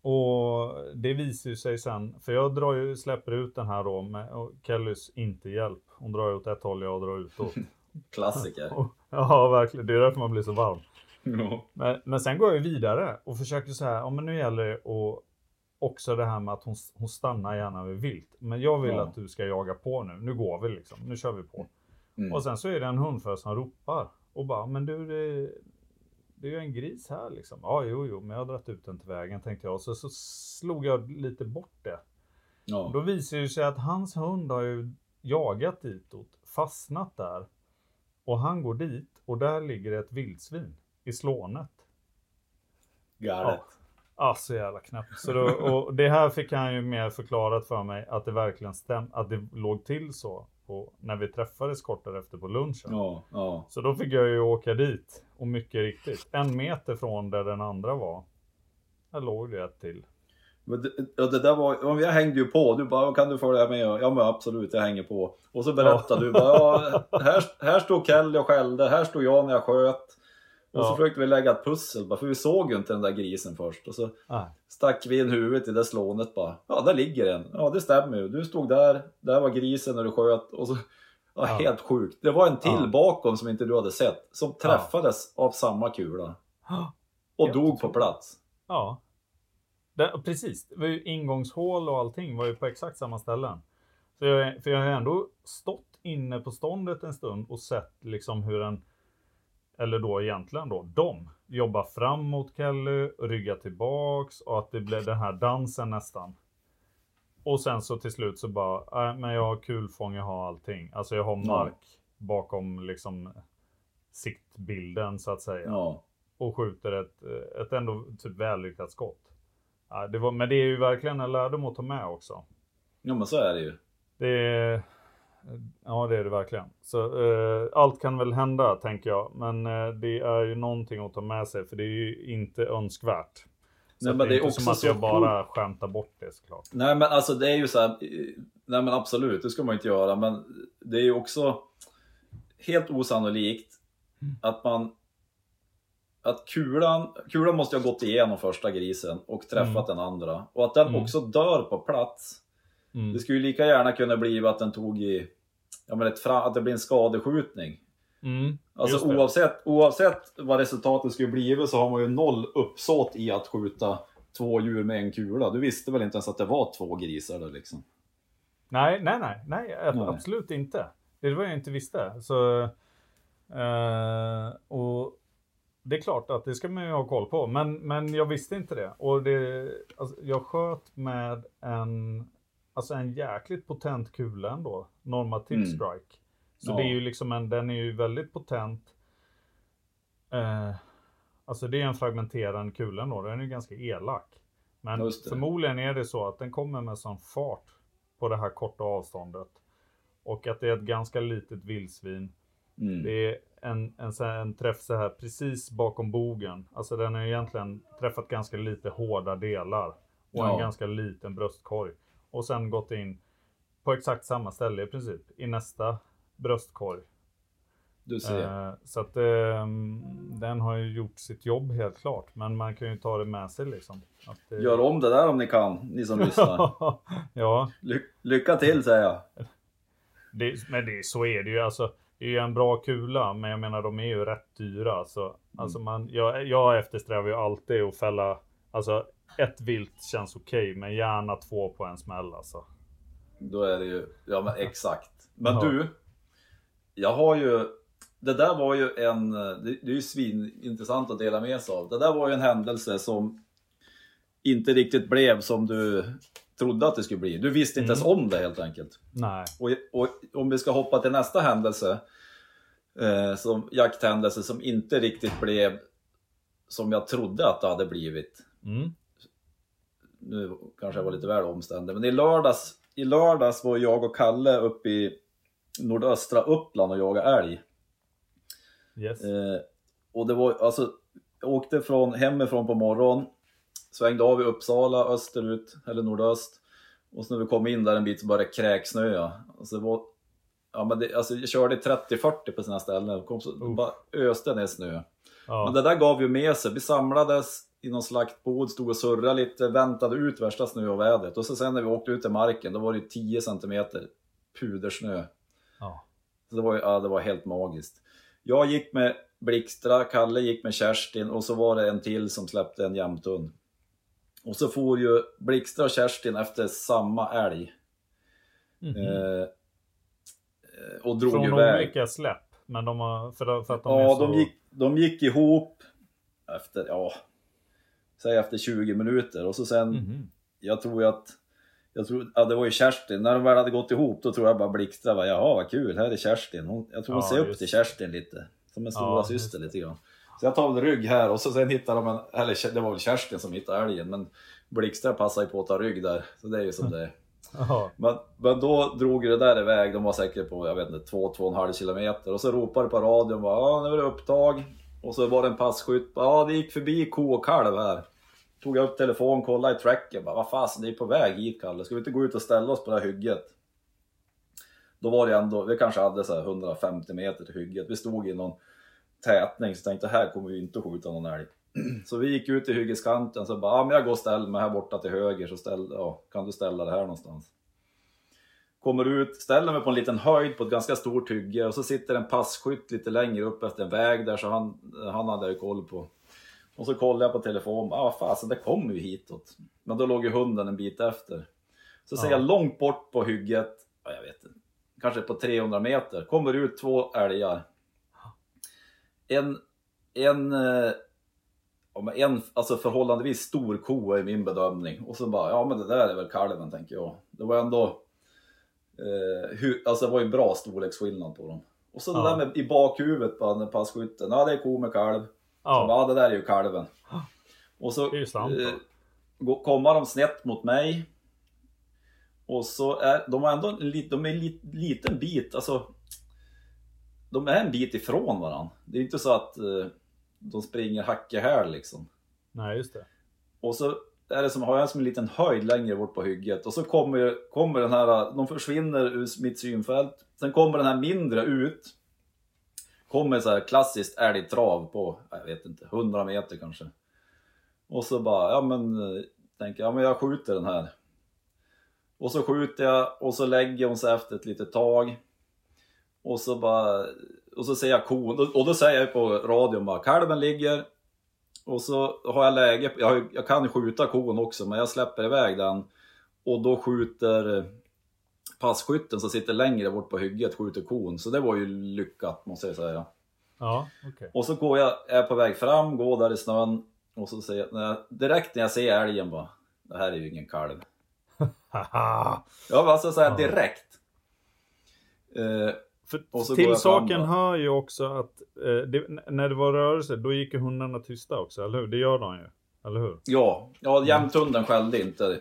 Och det visar ju sig sen, för jag drar ju, släpper ut den här då med och Kellys inte hjälp. Hon drar åt ett håll, jag drar utåt. Klassiker. Och- ja, verkligen. Det är därför man blir så varm. Men, men sen går jag ju vidare och försöker så här, ja men nu gäller det att också det här med att hon, hon stannar gärna vid vilt. Men jag vill Ja. att du ska jaga på nu. Nu går vi liksom. Nu kör vi på. Mm. Och sen så är det en hundförare som ropar och bara, men du, det, det är ju en gris här liksom. Ja, jo, jo, men jag har dragit ut den till vägen tänkte jag. Så, så slog jag lite bort det. Ja. Då visar det sig att hans hund har ju jagat ditåt, fastnat där. Och han går dit och där ligger ett vildsvin i slånet. Galet. Ah, så jävla knäppt. Så då, och det här fick han ju mer förklarat för mig att det verkligen stämde, att det låg till så på, när vi träffades kort därefter på lunchen. Ja, ja. Så då fick jag ju åka dit och mycket riktigt, en meter från där den andra var. Där låg det ett till. Men det, ja, det där var, ja, jag hängde ju på. Du bara, kan du följa med? Ja men absolut, jag hänger på. Och så berättade du bara, ja, här, här stod Kelly och skällde, här stod jag när jag sköt. Och så Ja. försökte vi lägga ett pussel, bara, för vi såg ju inte den där grisen först. Och så Nej. stack vi in huvudet i det slånet bara. Ja, där ligger den. Ja, det stämmer ju. Du stod där, där var grisen när du sköt. Och så, ja. Helt sjukt. Det var en till Ja. bakom som inte du hade sett. Som träffades av samma kula. Och Helt dog på plats. Ja. Det, precis, det var ju ingångshål och allting var ju på exakt samma ställen. Så jag, för jag har ändå stått inne på ståndet en stund och sett liksom hur en, eller då egentligen då, de jobbar fram mot Kelly, ryggar tillbaks och att det blev den här dansen nästan. Och sen så till slut så bara, nej men jag har kulfång, jag har allting. Alltså jag har mark bakom liksom siktbilden så att säga. Ja. och skjuter ett, ett ändå typ vällyckat skott. Ja, det var, men det är ju verkligen en lärdom att ta med också. Jo men så är det ju. Det är, ja det är det verkligen. Så eh, allt kan väl hända tänker jag. Men eh, det är ju någonting att ta med sig för det är ju inte önskvärt. Så Nej, att men det är inte som också att så jag bara skämtar bort det såklart. Nej men alltså det är ju så här, nej men absolut, det ska man inte göra, men det är ju också helt osannolikt att man att kulan, kulan måste ha gått igenom första grisen och träffat den andra. Och att den också dör på plats. Mm. Det skulle ju lika gärna kunna bli att den tog i, ja men ett att det blir en skadeskjutning. Mm, Alltså oavsett, oavsett vad resultatet skulle bli så har man ju noll uppsåt i att skjuta två djur med en kula. Du visste väl inte ens att det var två grisar där liksom? Nej, nej, nej, nej, Nej. absolut inte. Det var jag inte visste. Så, eh, och det är klart att det ska man ju ha koll på, men, men jag visste inte det. Och det, alltså, jag sköt med en, alltså en jäkligt potent kula ändå, Norma Tip Mm. Strike. Så Ja. det är ju liksom en, den är ju väldigt potent. Eh, alltså det är en fragmenterad kula då, den är ju ganska elak. Men förmodligen är det så att den kommer med sån fart på det här korta avståndet. Och att det är ett ganska litet vildsvin. Mm. Det är en, en, en träff så här precis bakom bogen. Alltså den har egentligen träffat ganska lite hårda delar. Och en Ja. ganska liten bröstkorg. Och sen gått in på exakt samma ställe i princip. I nästa bröstkorg. Du ser. Eh, så att ehm, den har ju gjort sitt jobb helt klart. Men man kan ju ta det med sig liksom. Det... Gör om det där om ni kan, ni som lyssnar. ja, Ly- lycka till säger jag. det, men det, så är det ju. Alltså, det är ju en bra kula, men jag menar de är ju rätt dyra. Så, alltså man, jag, jag eftersträvar ju alltid att fälla, alltså ett vilt känns okej, men gärna två på en smäll alltså. Då är det ju, ja men exakt. Men Ja. du, jag har ju, det där var ju en, det, det är ju svinintressant att dela med sig av. Det där var ju en händelse som inte riktigt blev som du trodde att det skulle bli. Du visste inte ens om det helt enkelt. Nej. Och, och om vi ska hoppa till nästa händelse, eh, som jakthändelse som inte riktigt blev som jag trodde att det hade blivit. Mm. Nu kanske jag var lite väl omständig, men i lördags, i lördags var jag och Kalle uppe i nordöstra Uppland och jagade älg. Yes. Eh, och det var alltså, jag åkte från, hemifrån på morgonen, svängde av i Uppsala österut, eller nordöst. Och så när vi kom in där en bit så började det kräksnöa. Alltså det var, ja men det, alltså jag körde 30-40 på sina ställen, kom så, det bara öste ner snö. Men ja. det där gav ju med sig, vi samlades i någon slaktbod, stod och surrade lite, väntade ut värsta snöovädret. Och så sen när vi åkte ut i marken, då var det ju 10 centimeter pudersnö. Ja. Så det var, ja, det var helt magiskt. Jag gick med Blixtra, Kalle gick med Kerstin och så var det en till som släppte en jämthund. Och så for ju Blixtra och Kerstin efter samma älg. Mhm. Eh, eh, och drog Från iväg. olika släpp. Men de har, för, för att de Ja, är så... de, gick, de gick ihop efter, ja, säg efter 20 minuter och så sen, Mhm. jag tror att, jag tror, ja det var ju Kerstin, när de väl hade gått ihop då tror jag bara Blixtra var, jaha vad kul, här är Kerstin. Hon, jag tror hon Ja, ser upp till. Kerstin lite, som en stora Ja, syster lite grann. Så jag tar väl rygg här och så sen hittar de en, eller det var väl Kerstin som hittade älgen, men Blixtra passar ju på att ta rygg där, så det är ju som det är. Men, men då drog det där iväg, de var säkert på, jag vet inte, 2-2,5 kilometer. Och så ropade på radion, ja nu är det upptag. Och så var det en passkytt, ja det gick förbi ko och kalv här. Tog jag upp telefonen, kollade i tracken, bara, vad fasen det är på väg hit Kalle, ska vi inte gå ut och ställa oss på det här hygget? Då var det ändå, vi kanske hade så här 150 meter till hygget. Vi stod i någon tätning så tänkte här kommer vi inte att skjuta någon älg. Så vi gick ut till hyggeskanten så bara, ja men jag går och ställer mig här borta till höger så ställ, ja, kan du ställa det här någonstans. Kommer ut, ställer mig på en liten höjd på ett ganska stort hygge och så sitter en passkytt lite längre upp efter en väg där så han, han hade jag ju koll på. Och så kollar jag på telefon, ah fasen det kommer ju hitåt. Men då låg ju hunden en bit efter. Så ser Ja. jag långt bort på hygget, ja, jag vet inte, kanske på 300 meter, kommer ut två älgar. En, en, eh, en alltså förhållandevis stor ko i min bedömning. Och så bara, ja men det där är väl kalven tänker jag. Det var ändå, eh, hu, alltså det var ju en bra storleksskillnad på dem. Och så det Ja. där med i bakhuvudet på passkytten, ja det är ko med kalv. Ja. Så, ja, det där är ju kalven. Och så eh, kommer de snett mot mig. Och så är de är ändå en, de är en lit, liten bit, alltså. De är en bit ifrån varandra. Det är inte så att eh, de springer hack i häl liksom. Nej, just det. Och så är det som, har jag som en liten höjd längre bort på hygget och så kommer, kommer den här, de försvinner ur mitt synfält. Sen kommer den här mindre ut. Kommer så här klassiskt älgtrav på, jag vet inte, 100 meter kanske. Och så bara, ja men, eh, tänker jag, men jag skjuter den här. Och så skjuter jag och så lägger hon sig efter ett litet tag. Och så bara, och så säger jag kon, och då säger jag på radion bara, kalven ligger. Och så har jag läge, jag, jag kan skjuta kon också, men jag släpper iväg den. Och då skjuter passkytten som sitter längre bort på hygget skjuter kon. Så det var ju lyckat måste jag säga. Ja, okay. Och så går jag, är på väg fram, går där i snön. Och så säger jag, när jag, direkt när jag ser älgen bara, det här är ju ingen kalv. ja, alltså så här direkt. Eh, för till saken hör ju också att eh, det, när det var rörelse, då gick ju hundarna tysta också, eller hur? Det gör de ju, eller hur? Ja, ja jämthunden skällde inte.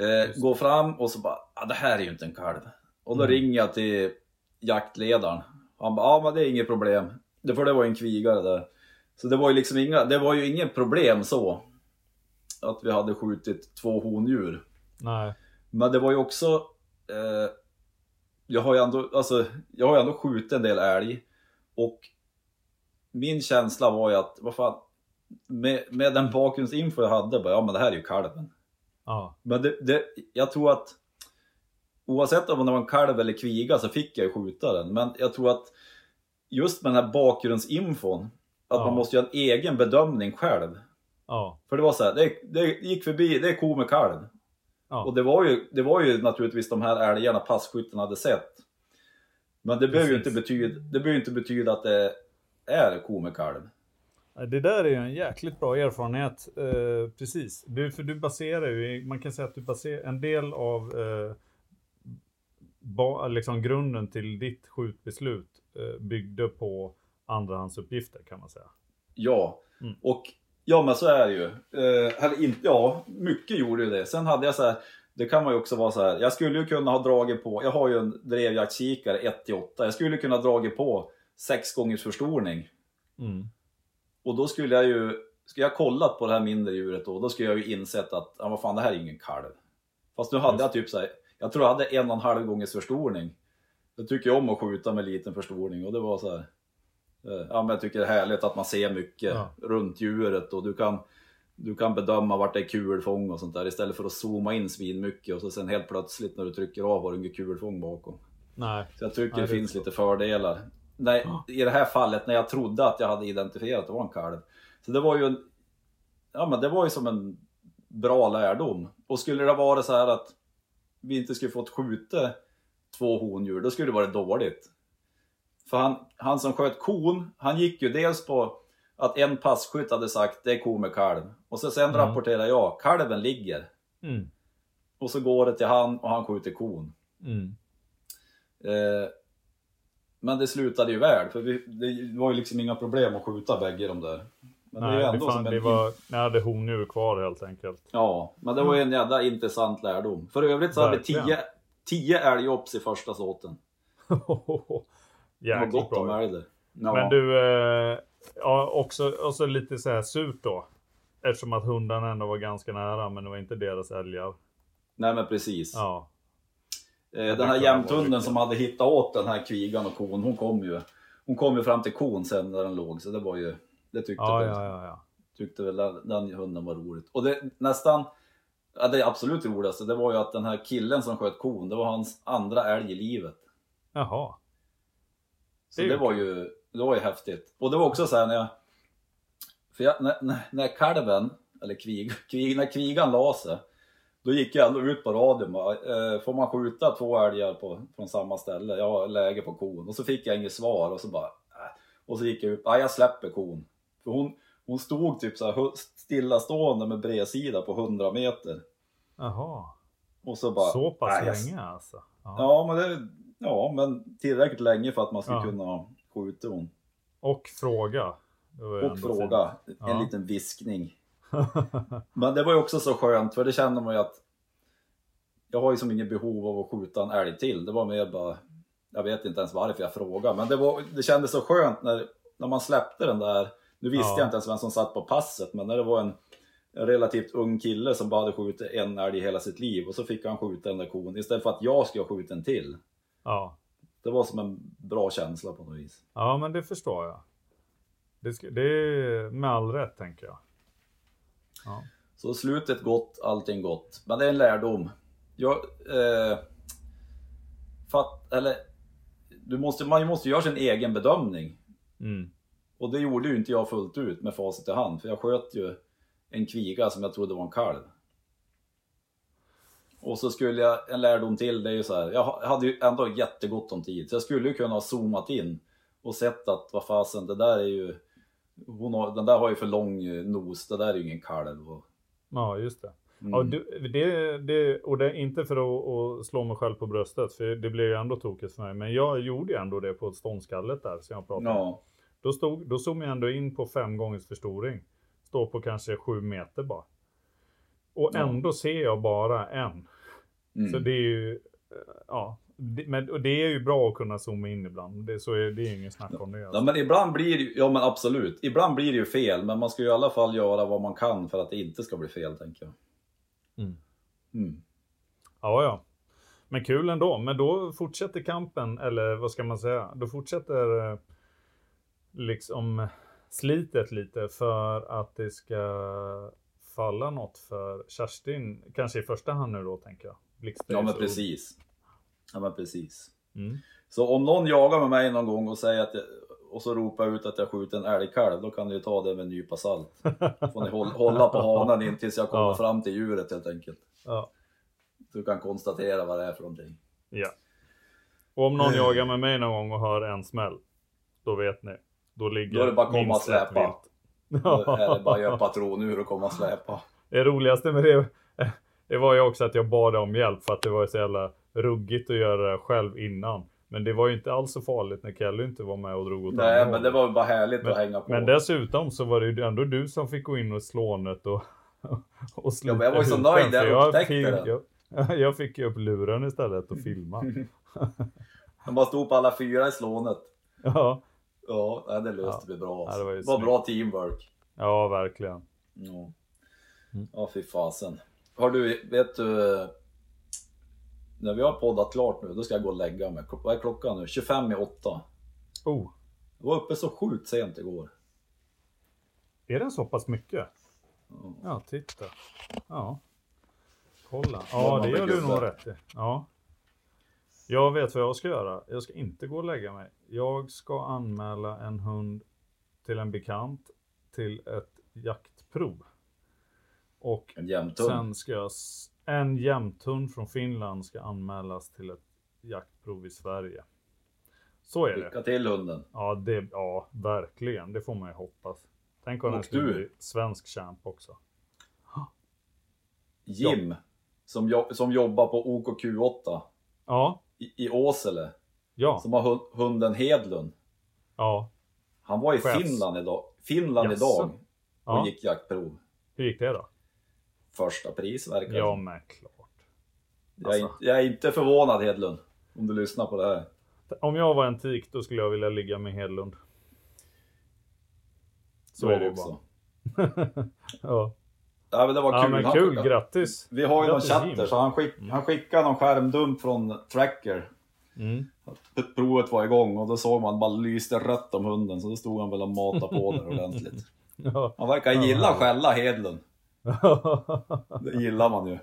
Eh, går fram och så bara, ah, det här är ju inte en kalv. Och då mm. ringer jag till jaktledaren. Han bara, ja men det är inget problem. Det, för det var ju en kvigare där. Så det var ju liksom inga, det var ju inget problem så. Att vi hade skjutit två hondjur. Nej. Men det var ju också, eh, jag har ju ändå, alltså, jag har ju ändå skjutit en del älg. Och min känsla var ju att, vad fan, med, med den bakgrundsinfo jag hade, bara, ja men det här är ju kalven. Ja. Men det, det, jag tror att oavsett om det var en kalv eller kviga så fick jag ju skjuta den. Men jag tror att just med den här bakgrundsinfon, att ja. man måste göra en egen bedömning själv. Ja. För det var så här, det, det gick förbi, det är ko med kalv. Ja. Och det var, ju, det var ju naturligtvis de här älgarna passkytten hade sett. Men det behöver ju inte betyda, det behöver inte betyda att det är ko med kalv. Det där är ju en jäkligt bra erfarenhet. Eh, precis. Du, för du baserar ju, man kan säga att du baserar en del av eh, ba, liksom grunden till ditt skjutbeslut eh, byggde på andrahandsuppgifter kan man säga. Ja, mm. och ja men så är det ju. Eh, eller inte, ja, mycket gjorde ju det. Sen hade jag så här, det kan man ju också vara så här, jag skulle ju kunna ha dragit på, jag har ju en drevjaktskikare 1-8, jag skulle kunna ha dragit på 6 gångers förstoring. Mm. Och då skulle jag ju, skulle jag kollat på det här mindre djuret då, då skulle jag ju insett att, ja vad fan det här är ingen kalv. Fast nu hade Just. jag typ så här, jag tror jag hade en och en halv gångers förstoring. Jag tycker om att skjuta med liten förstoring och det var så här, eh, ja men jag tycker det är härligt att man ser mycket ja. runt djuret och du kan, du kan bedöma vart det är kulfång och sånt där istället för att zooma in svin mycket och så sen helt plötsligt när du trycker av har du inget kulfång bakom. Nej. Så jag tycker Nej, det, det finns lite fördelar när, i det här fallet när jag trodde att jag hade identifierat att det var en kalv. Så det var ju en, ja men det var ju som en bra lärdom. Och skulle det vara så här att vi inte skulle fått skjuta två hondjur, då skulle det varit dåligt. För han, han som sköt kon, han gick ju dels på att en passkytt hade sagt det är ko med kalv. Och så sen mm. rapporterar jag, kalven ligger. Mm. Och så går det till han och han skjuter kon. Mm. Eh, men det slutade ju väl, för vi, det var ju liksom inga problem att skjuta bägge de där. Men Nej, det, är ändå det, fan, det var, ni hade hondjur kvar helt enkelt. Ja, men det var ju en jävla intressant lärdom. För övrigt så hade vi tio, tio älgjops i första såten. Jäkligt gott bra. om älg ja. Men du, eh, ja, också, också lite så här surt då. Eftersom att hundarna ändå var ganska nära, men det var inte deras älgar. Nej men precis. Ja. Eh, den här jämthunden som hade hittat åt den här kvigan och kon, hon kom ju, hon kom ju fram till kon sen när den låg, så det var ju, det tyckte ja, väl, ja, ja, ja. tyckte väl den, den hunden var roligt. Och det nästan, ja, det absolut roligaste, det var ju att den här killen som sköt kon, det var hans andra älg i livet. Jaha. Så det, det var ju, det var ju häftigt. Och det var också så här när jag, för jag, när, när, när kalven, eller kvig, kvig, när kvigan la sig, då gick jag ändå ut på radion eh, får man skjuta två älgar på, från samma ställe? Jag har läge på kon. Och så fick jag inget svar och så bara, äh. och så gick jag ut, nej jag släpper kon. För hon, hon stod typ så här stillastående med bredsida på 100 meter. Jaha. Och så bara, så pass länge alltså? Ja. ja, men det, ja, men tillräckligt länge för att man ska ja. kunna skjuta hon. Och fråga. Och fråga, en Ja. liten viskning. Men det var ju också så skönt, för det kände man ju att jag har ju som inget behov av att skjuta en älg till. Det var mer bara, jag vet inte ens varför jag frågade, men det, var, det kändes så skönt när, när man släppte den där. Nu visste Ja. jag inte ens vem som satt på passet, men när det var en, en relativt ung kille som bara hade skjutit en älg i hela sitt liv och så fick han skjuta den där kon istället för att jag skulle ha skjutit en till. Ja. Det var som en bra känsla på något vis. ja, men det förstår jag. Det, det är med all rätt tänker jag. Ja. Så slutet gott, allting gott. Men det är en lärdom. Jag, eh, fatt, eller, du måste, man måste göra sin egen bedömning. Mm. Och det gjorde ju inte jag fullt ut med facit i hand. För jag sköt ju en kviga som jag trodde var en kalv. Och så skulle jag, en lärdom till, det är ju så här. Jag hade ju ändå jättegott om tid. Så jag skulle ju kunna ha zoomat in och sett att vad fasen, det där är ju... Hon har, den där har ju för lång eh, nos, det där är ju ingen kalv. Och, Ja, just det. Mm. Ja, du, det, det. Och det är inte för att, att slå mig själv på bröstet, för det blev ju ändå tokigt för mig. Men jag gjorde ju ändå det på ståndskallet där som jag pratade om. ja. Då, stod, då zoomade jag ändå in på fem gångers förstoring. Står på kanske sju meter bara. Och Ja. ändå ser jag bara en. Mm. Så det är ju, eh, ja. Men, och det är ju bra att kunna zooma in ibland. Det, så är, det är inget snack om det. Ja Alltså. men ibland blir det ja men absolut, ibland blir det ju fel men man ska ju i alla fall göra vad man kan för att det inte ska bli fel tänker jag. Mm. Mm. Ja, ja. Men kul ändå. Men då fortsätter kampen, eller vad ska man säga? Då fortsätter eh, liksom slitet lite för att det ska falla något för Kerstin. Kanske i första hand nu då, tänker jag. Ja men och- precis. Ja men precis. Mm. Så om någon jagar med mig någon gång och säger att jag, och så ropar jag ut att jag skjuter en älgkalv, då kan ni ju ta det med en nypa salt. Får ni hålla, hålla på hanen in tills jag kommer Ja. fram till djuret helt enkelt. Ja. Du kan konstatera vad det är för någonting. ja. Och om någon jagar med mig någon gång och hör en smäll, då vet ni. Då ligger Då är det bara att komma och släpa. vilt. Då är det bara att göra patronur och komma och släpa. Det roligaste med det, det var ju också att jag bad om hjälp för att det var så jävla ruggigt att göra det själv innan. Men det var ju inte alls så farligt när Kelly inte var med och drog åt Nej men det var bara härligt att hänga på. Men dessutom så var det ju ändå du som fick gå in och slå nöt och, och Ja, men jag var ju så nöjd när jag upptäckte fick- det. Jag, jag fick ju upp luren istället och filma. De bara stod på alla fyra i slånet. ja, Ja, det löste Ja. vi bra. Ja, Alltså. det var det var bra teamwork. ja, verkligen. Ja, Mm. ja fy fasen. Har du, vet du, när vi har poddat klart nu, då ska jag gå och lägga mig. Vad är klockan nu? 25 i 8. Oh, Jag var uppe så sjukt sent igår. är den så pass mycket? Ja, titta. Ja. Kolla. Ja, det gör du nog rätt i. Ja. Jag vet vad jag ska göra. Jag ska inte gå och lägga mig. Jag ska anmäla en hund till en bekant till ett jaktprov. Och sen ska jag... En jämthund från Finland ska anmälas till ett jaktprov i Sverige. Så är det. Lycka till hunden. Ja, det, ja, verkligen. Det får man ju hoppas. Tänk om den skulle bli svensk champ också. Jim, som, jo, som jobbar på OKQ8 Ja, i, i Åsele. ja, Som har hu- hunden Hedlund. ja. Han var i Chefs. Finland idag, Finland idag och ja. gick jaktprov. Hur gick det då? Första pris verkar Ja, men klart. jag, är, alltså. inte- jag är inte förvånad Hedlund. Om du lyssnar på det här. Om jag var en tik, då skulle jag vilja ligga med Hedlund. Så är det ju också. bara. ja. Ja, men det var ja, kul. men Han- kul. Grattis. Vi har ju någon Grattis, chatter Jim. så han, skick, han skickade någon skärmdump från Tracker. Mm. Provet var igång och då såg man bara lyste rött om hunden så då stod han väl och matade på där ordentligt. Ja. Han verkar gilla att skälla Hedlund. Det gillar man ju.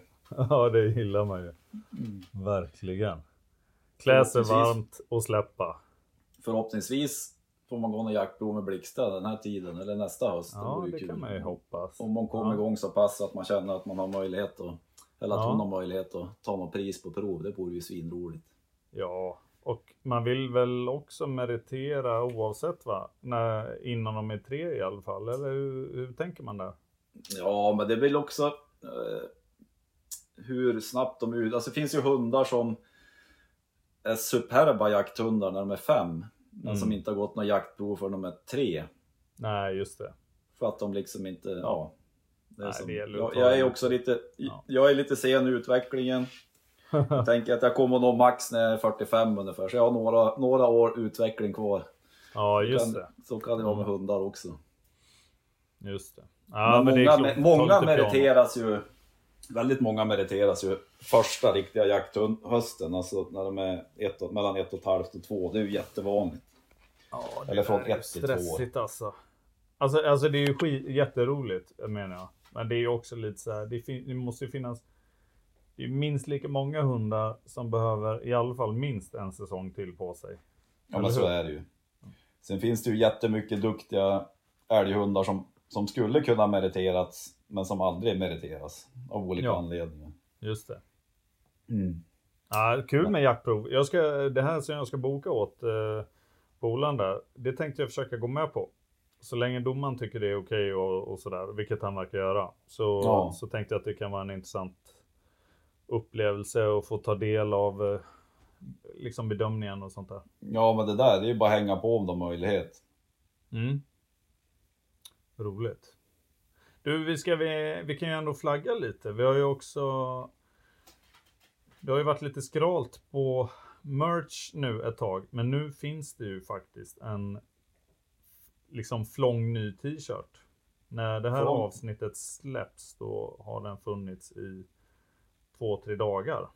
ja, det gillar man ju. Verkligen. Klä sig varmt och släppa. Förhoppningsvis får man gå någon jaktprov med Blixta den här tiden eller nästa höst. Ja, ju det kul. kan man ju hoppas. Om man kommer Ja. igång så pass att man känner att man har möjlighet att, eller att Ja. hon har möjlighet att ta något pris på prov. Det vore ju svinroligt. Ja, och man vill väl också meritera oavsett va? När, innan de är tre i alla fall, eller hur, hur tänker man där? Ja, men det är väl också eh, hur snabbt de ut... Alltså det finns ju hundar som är superba jakthundar när de är fem. Men Mm. som inte har gått något jaktprov för de är tre. Nej, just det. För att de liksom inte, ja. Det är Nej, som, det att jag, jag är också lite, Ja. jag är lite sen i utvecklingen. Jag tänker att jag kommer nå max när jag är 45 ungefär, så jag har några, några år utveckling kvar. Ja, just kan, det. Mm. Så kan det vara med hundar också. Just det. Ja, men det är många. Ta många meriteras ju, väldigt många meriteras ju första riktiga jakthösten, alltså när de är ett, och- mellan ett och ett halvt och två. Det är ju jättevanligt. Ja, det Eller från ett till två år. Stressigt alltså. alltså. Alltså det är ju skit, jätteroligt menar jag. Men det är ju också lite så här, det, det måste ju finnas det är minst lika många hundar som behöver i alla fall minst en säsong till på sig. Ja men så är det ju. Sen finns det ju jättemycket duktiga älghundar som, som skulle kunna meriterats, men som aldrig meriteras. Av olika Ja. anledningar. Just det. Mm. Ja, kul med jaktprov. Jag ska, det här som jag ska boka åt eh, polaren där, det tänkte jag försöka gå med på. Så länge domaren tycker det är okej och, och sådär, vilket han verkar göra, så, Ja. så tänkte jag att det kan vara en intressant upplevelse att få ta del av eh, liksom bedömningen och sånt där. Ja men det där, det är ju bara att hänga på om de har möjlighet. Mm. Roligt. Du, vi, ska, vi, vi kan ju ändå flagga lite. Vi har ju också... Det har ju varit lite skralt på merch nu ett tag, men nu finns det ju faktiskt en liksom flång ny t-shirt. När det här Flång? avsnittet släpps, då har den funnits i två, tre dagar.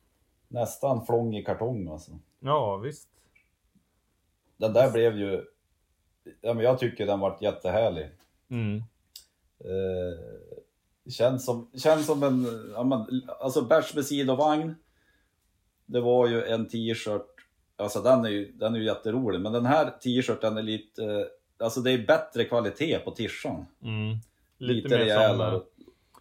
Nästan flång i kartong alltså. Ja, visst. Den där blev ju, ja men jag tycker den vart jättehärlig. Mm. Eh, känns, som, känns som en, ja, men, alltså bärs med sidovagn. Det var ju en t-shirt, alltså den är ju, den är ju jätterolig, men den här t-shirten är lite, eh, alltså det är bättre kvalitet på t-shirten. Mm. Lite, mer som, rejälare, eh,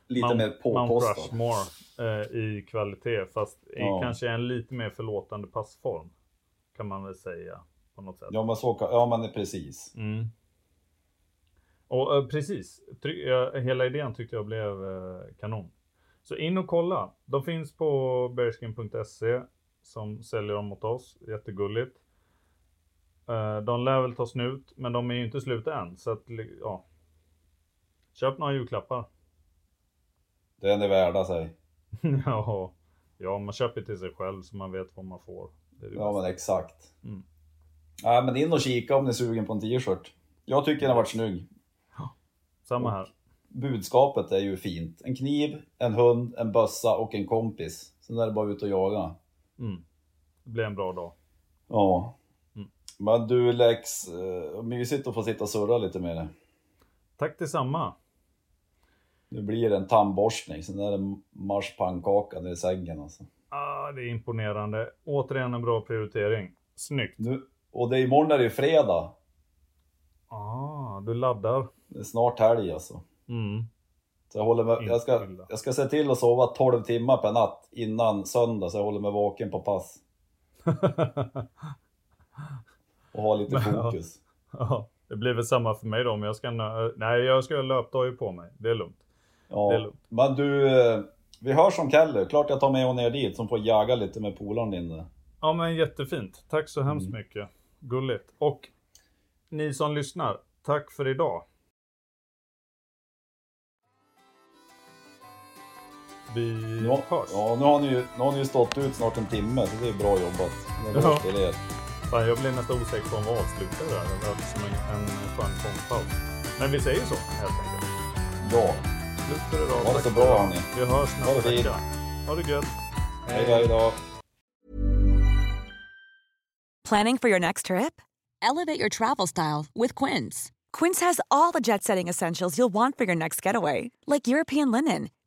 lite Mount- mer Mount påkostad. Rushmore eh, i kvalitet fast i Ja. kanske en lite mer förlåtande passform. Kan man väl säga på något sätt. Ja men så ja men precis. Mm. Och eh, precis, ja, hela idén tyckte jag blev eh, kanon. Så in och kolla. De finns på bearskin.se som säljer dem åt oss. Jättegulligt. Eh, de lär väl ta slut, men de är ju inte slut än. Så att, ja. Köp några julklappar. Den är värda sig. ja, ja, man köper till sig själv så man vet vad man får. Det det Ja bästa. men exakt. Mm. Ja men in och kika om ni är sugen på en t-shirt. Jag tycker den har varit snygg. Samma här. Budskapet är ju fint. En kniv, en hund, en bössa och en kompis. Sen är det bara ut och jaga. Mm. Det blir en bra dag. Ja. Mm. Men du Lex, mysigt att få sitta och surra lite med dig. Tack detsamma. Nu blir det en tandborstning, sen är det marschpannkaka ner i sängen alltså. Ah, det är imponerande. Återigen en bra prioritering. Snyggt. Nu, och det är imorgon är det ju fredag. Ah, du laddar. Det är snart helg alltså. Mm. Så jag, håller med, jag, ska, jag ska se till att sova 12 timmar per natt innan söndag så jag håller mig vaken på pass. Och har lite Men, ja. fokus. ja, det blir väl samma för mig då. Men jag ska, nej, jag ska ha löpdojor på mig. Det är lugnt. Det är Ja. lugnt. Men du, eh, vi hörs om Keller. Klart jag tar med hon ner dit som får jaga lite med polaren där. Ja, men jättefint. Tack så hemskt Mm. mycket. Gulligt. Och ni som lyssnar, tack för idag. Vi Ja, hörs. ja nu, har ni ju, nu har ni ju stått ut snart en timme, så det är bra jobbat. Det är Ja. till er. Fan, jag blir nästan osäker på om vi avslutar det här. Som en, en skön konstpaus. Men vi säger så helt enkelt. Ja, Slut för idag. Ha det så bra, hörni. Vi hörs nästa vecka. Ha det gött. hej då, hej då. Planning for your next trip? Elevate your travel style with Quince. Quince has all the jet setting essentials you'll want for your next getaway, like European linen,